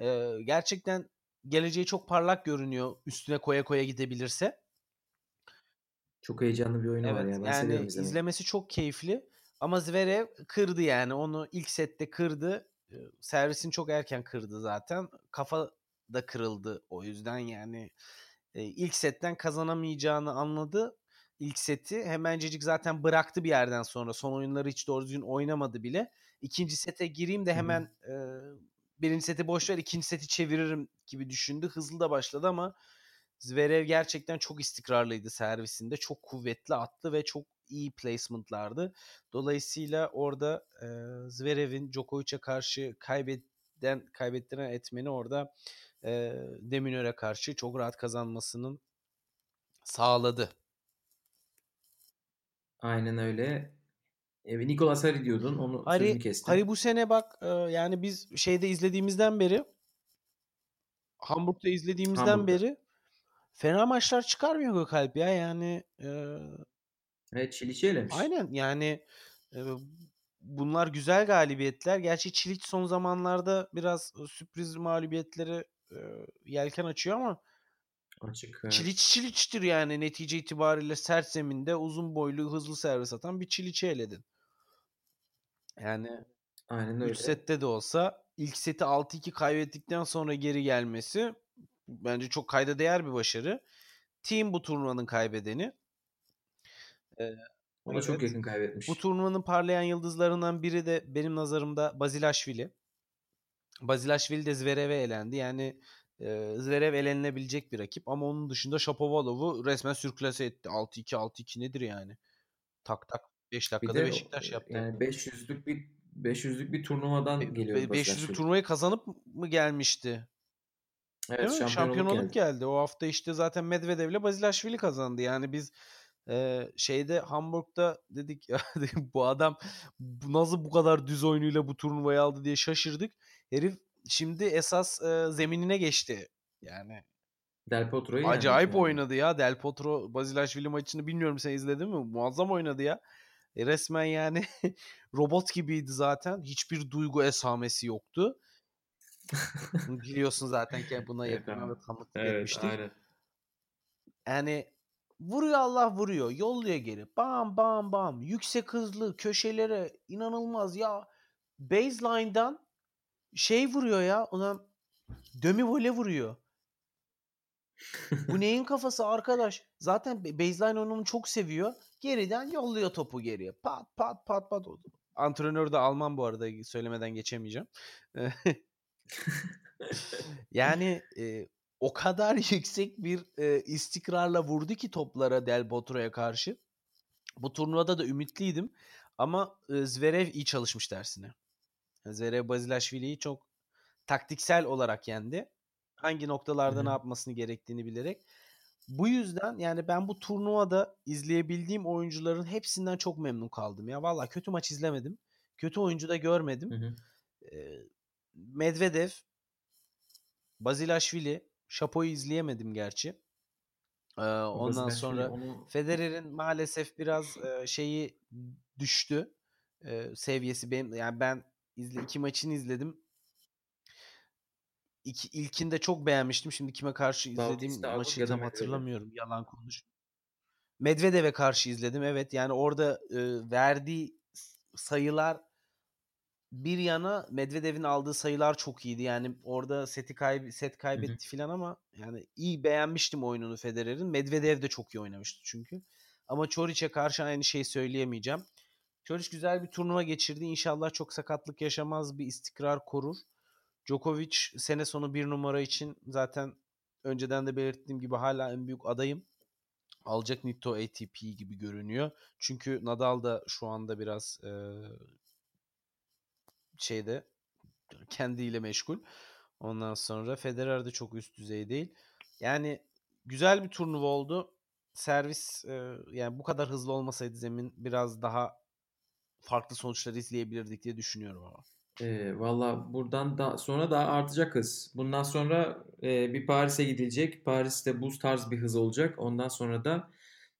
Ee, gerçekten geleceği çok parlak görünüyor üstüne koya koya gidebilirse. Çok heyecanlı bir oyunu var Evet ya. Ben yani izlemesi çok keyifli ama Zverev kırdı yani onu ilk sette kırdı. Servisini çok erken kırdı zaten. Kafa da kırıldı o yüzden yani ilk setten kazanamayacağını anladı. İlk seti hemencecik zaten bıraktı bir yerden sonra. Son oyunları hiç doğru düzgün oynamadı bile. İkinci sete gireyim de hemen e, birinci seti boş ver ikinci seti çeviririm gibi düşündü. Hızlı da başladı ama Zverev gerçekten çok istikrarlıydı servisinde. Çok kuvvetli attı ve çok iyi placement'lardı. Dolayısıyla orada e, Zverev'in Djokovic'e karşı kaybeden kaybettiren etmeni orada e, Deminör'e karşı çok rahat kazanmasının sağladı. Aynen öyle. E, Nicolas Hari diyordun. Onu Hari, kestim. Hari bu sene bak e, yani biz şeyde izlediğimizden beri Hamburg'da izlediğimizden Hamburg'da. beri fena maçlar çıkarmıyor Gökalp ya yani e, Evet Çiliç'i elemiş. aynen yani e, bunlar güzel galibiyetler. Gerçi Çiliç son zamanlarda biraz sürpriz mağlubiyetlere e, yelken açıyor ama Açık. evet. Çiliç Çiliç'tir yani netice itibariyle sert zeminde uzun boylu hızlı servis atan bir Çiliç'i eledin. Yani Aynen 3 öyle. sette de olsa ilk seti 6-2 kaybettikten sonra geri gelmesi bence çok kayda değer bir başarı. Team bu turnuvanın kaybedeni. Ee, O da çok evet. yakın kaybetmiş. Bu turnuvanın parlayan yıldızlarından biri de benim nazarımda Bazilashvili. Bazilashvili de Zverev'e elendi. Yani e, Zverev elenilebilecek bir rakip ama onun dışında Shapovalov'u resmen sürklase etti. 6-2 6-2 nedir yani? Tak tak 5 bir dakikada de Beşiktaş yaptı. yani 500'lük bir 500'lük bir turnuvadan Be- geliyor be- 500'lük Basilashvili. turnuvayı kazanıp mı gelmişti? Evet Değil şampiyonluk, Şampiyonluk geldi. geldi. O hafta işte zaten Medvedev'le Bazilashvili kazandı. Yani biz e, şeyde Hamburg'da dedik [laughs] ya bu adam bu- nasıl bu kadar düz oyunuyla bu turnuvayı aldı diye şaşırdık. Herif şimdi esas e, zeminine geçti. Yani Del Potro'yu acayip finalde. oynadı ya. Del Potro Bazilashvili maçını bilmiyorum sen izledin mi? Muazzam oynadı ya. E, resmen yani [laughs] robot gibiydi zaten. Hiçbir duygu esamesi yoktu. [laughs] Biliyorsun zaten ki buna Evet abi. da tanıklık Evet aynen. Yani vuruyor Allah vuruyor. Yolluyor geri. Bam bam bam. Yüksek hızlı köşelere inanılmaz ya. Baseline'dan şey vuruyor ya. Ona dömi vole vuruyor. Bu neyin kafası arkadaş? Zaten ba- baseline oyununu çok seviyor. Geriden yolluyor topu geriye. Pat pat pat pat. Antrenör de Alman bu arada söylemeden geçemeyeceğim. [laughs] yani e, o kadar [laughs] yüksek bir e, istikrarla vurdu ki toplara Del Potro'ya karşı. Bu turnuvada da ümitliydim ama e, Zverev iyi çalışmış dersine. Zverev Bazilashvili'yi çok taktiksel olarak yendi. Hangi noktalarda Hı ne yapmasını gerektiğini bilerek. Bu yüzden yani ben bu turnuvada izleyebildiğim oyuncuların hepsinden çok memnun kaldım ya. Valla kötü maç izlemedim. Kötü oyuncu da görmedim. Hı hı. Medvedev, Bazilashvili, Şapo'yu izleyemedim gerçi. Ee, ondan sonra onu Federer'in maalesef biraz e, şeyi düştü. E, seviyesi benim yani ben izle, iki maçını izledim. İki, ilkinde çok beğenmiştim. Şimdi kime karşı izlediğim Agut maçı tam hatırlamıyorum. Yalan konuş. Medvedev'e karşı izledim. Evet yani orada e, verdiği sayılar bir yana Medvedev'in aldığı sayılar çok iyiydi. Yani orada seti kayb set kaybetti filan ama yani iyi beğenmiştim oyununu Federer'in. Medvedev de çok iyi oynamıştı çünkü. Ama Çoriç'e karşı aynı şeyi söyleyemeyeceğim. Çoriç güzel bir turnuva geçirdi. İnşallah çok sakatlık yaşamaz bir istikrar korur. Djokovic sene sonu bir numara için zaten önceden de belirttiğim gibi hala en büyük adayım. Alacak Nitto ATP gibi görünüyor. Çünkü Nadal da şu anda biraz e, şeyde kendiyle meşgul. Ondan sonra Federer de çok üst düzey değil. Yani güzel bir turnuva oldu. Servis e, yani bu kadar hızlı olmasaydı zemin biraz daha farklı sonuçlar izleyebilirdik diye düşünüyorum ama. E, Valla buradan da sonra daha artacak hız. Bundan sonra e, bir Paris'e gidilecek. Paris'te bu tarz bir hız olacak. Ondan sonra da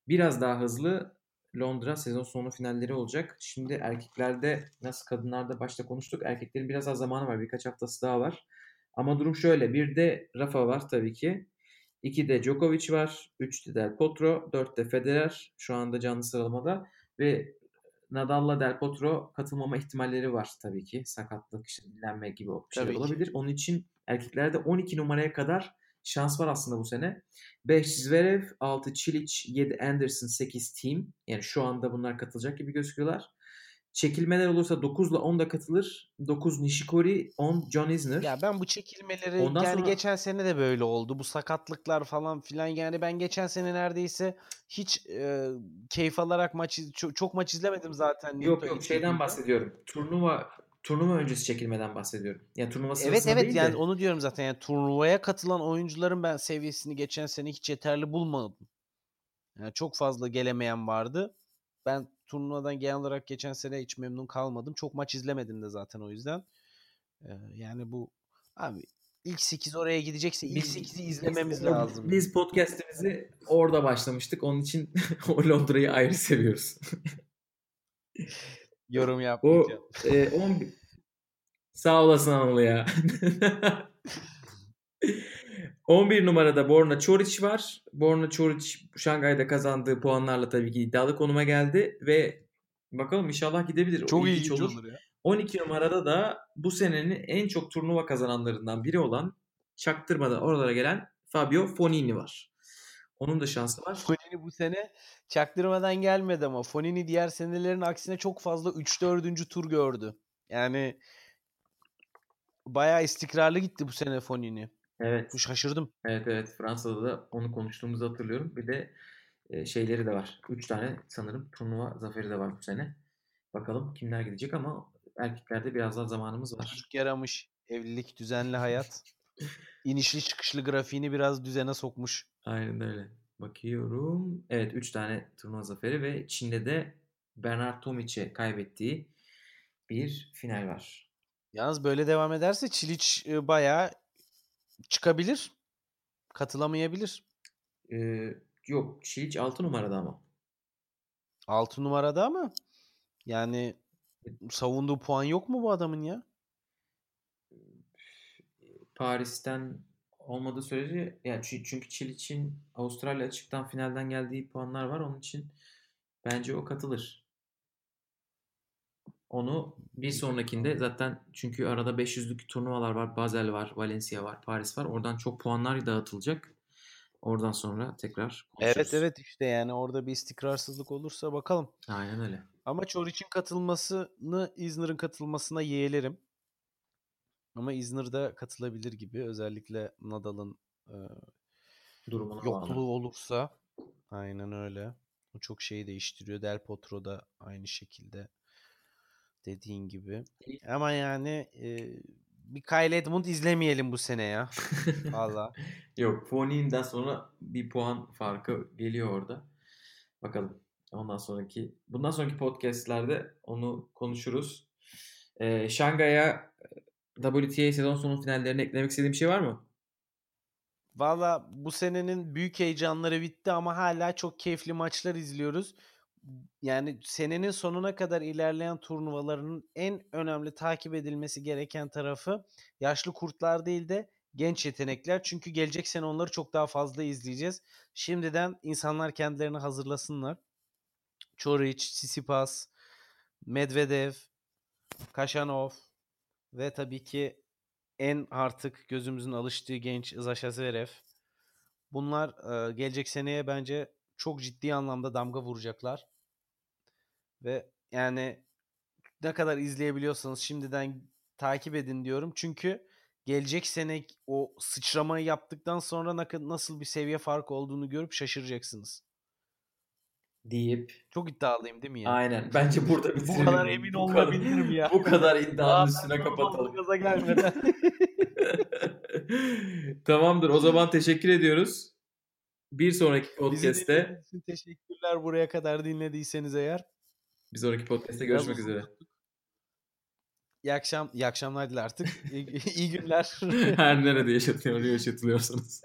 biraz daha hızlı Londra sezon sonu finalleri olacak. Şimdi erkeklerde nasıl kadınlarda başta konuştuk. Erkeklerin biraz az zamanı var. Birkaç haftası daha var. Ama durum şöyle. Bir de Rafa var tabii ki. İki de Djokovic var. Üç de Del Potro. Dört de Federer. Şu anda canlı sıralamada. Ve Nadal'la Del Potro katılmama ihtimalleri var tabii ki. Sakatlık, işte dinlenme gibi şeyler Tabii ki. olabilir. Onun için erkeklerde 12 numaraya kadar şans var aslında bu sene. 5 Zverev, 6 Çilic, 7 Anderson, 8 Team. Yani şu anda bunlar katılacak gibi gözüküyorlar. Çekilmeler olursa 9 ile 10 da katılır. 9 Nishikori, 10 John Isner. Ya ben bu çekilmeleri Ondan yani sonra- geçen sene de böyle oldu. Bu sakatlıklar falan filan yani ben geçen sene neredeyse hiç e, keyif alarak maç çok, çok maç izlemedim zaten. Yok Nito yok şeyden bahsediyorum. Turnuva turnuva öncesi çekilmeden bahsediyorum. Yani turnuva Evet sırasında evet değil yani de. onu diyorum zaten. Yani turnuvaya katılan oyuncuların ben seviyesini geçen sene hiç yeterli bulmadım. Yani çok fazla gelemeyen vardı. Ben turnuvadan genel olarak geçen sene hiç memnun kalmadım. Çok maç izlemedim de zaten o yüzden. Ee, yani bu abi ilk 8 oraya gidecekse ilk 8'i izlememiz biz, lazım. Biz podcast'imizi orada başlamıştık. Onun için [laughs] o Londra'yı ayrı seviyoruz. [laughs] Yorum O yapmayacağım. e, 11 Sağ olasın Anıl ya. [laughs] 11 numarada Borna Çoric var. Borna Çoric Şangay'da kazandığı puanlarla tabii ki iddialı konuma geldi ve bakalım inşallah gidebilir. O Çok ilginç ilginç olur ya. 12 numarada da bu senenin en çok turnuva kazananlarından biri olan çaktırmadan oralara gelen Fabio Fonini var. Onun da şansı var. Fonini bu sene çaktırmadan gelmedi ama Fonini diğer senelerin aksine çok fazla 3-4. tur gördü. Yani bayağı istikrarlı gitti bu sene Fonini. Evet. Bu şaşırdım. Evet evet Fransa'da da onu konuştuğumuzu hatırlıyorum. Bir de e, şeyleri de var. 3 tane sanırım turnuva zaferi de var bu sene. Bakalım kimler gidecek ama erkeklerde biraz daha zamanımız var. Çocuk yaramış. Evlilik, düzenli hayat. [laughs] İnişli çıkışlı grafiğini biraz düzene sokmuş. Aynen öyle. Bakıyorum. Evet 3 tane turnuva zaferi ve Çin'de de Bernard Tomic'e kaybettiği bir final var. Yalnız böyle devam ederse Çiliç e, bayağı çıkabilir. Katılamayabilir. Ee, yok Çiliç 6 numarada ama. 6 numarada ama yani savunduğu puan yok mu bu adamın ya? Paris'ten olmadığı sürece yani çü- çünkü Çiliç'in Avustralya açıktan finalden geldiği puanlar var. Onun için bence o katılır. Onu bir sonrakinde zaten çünkü arada 500'lük turnuvalar var. Basel var, Valencia var, Paris var. Oradan çok puanlar dağıtılacak. Oradan sonra tekrar konuşuruz. Evet evet işte yani orada bir istikrarsızlık olursa bakalım. Aynen öyle. Ama Çoriç'in katılmasını Isner'ın katılmasına yeğlerim. Ama Isner da katılabilir gibi. Özellikle Nadal'ın e, Durumuna bağlı. yokluğu olursa. Aynen öyle. O çok şeyi değiştiriyor. Del Potro da aynı şekilde. Dediğin gibi. Ama yani e, bir Kyle Edmund izlemeyelim bu sene ya. Valla. [laughs] Yok Fonini'den sonra bir puan farkı geliyor orada. Bakalım. Ondan sonraki bundan sonraki podcastlerde onu konuşuruz. Ee, Şangay'a WTA sezon sonu finallerine eklemek istediğim bir şey var mı? Valla bu senenin büyük heyecanları bitti ama hala çok keyifli maçlar izliyoruz. Yani senenin sonuna kadar ilerleyen turnuvaların en önemli takip edilmesi gereken tarafı yaşlı kurtlar değil de genç yetenekler. Çünkü gelecek sene onları çok daha fazla izleyeceğiz. Şimdiden insanlar kendilerini hazırlasınlar. Çoric, Tsitsipas, Medvedev, Kaşanov ve tabii ki en artık gözümüzün alıştığı genç Zasha Zverev. Bunlar gelecek seneye bence çok ciddi anlamda damga vuracaklar. Ve yani ne kadar izleyebiliyorsanız şimdiden takip edin diyorum. Çünkü gelecek sene o sıçramayı yaptıktan sonra nasıl bir seviye farkı olduğunu görüp şaşıracaksınız. Deyip Çok iddialıyım değil mi ya? aynen bence burada [laughs] Bu kadar emin Bu olunabilirim ya. Bu kadar iddianın üstüne kapatalım. Gaza gelmeden. [laughs] Tamamdır. O zaman teşekkür ediyoruz. Bir sonraki podcast'te teşekkürler buraya kadar dinlediyseniz eğer. Bir sonraki podcast'te görüşmek üzere. İyi akşam, iyi akşamlar dile artık. İyi, iyi günler. [laughs] Her nerede [laughs] yaşatıyor, yaşatılıyorsanız.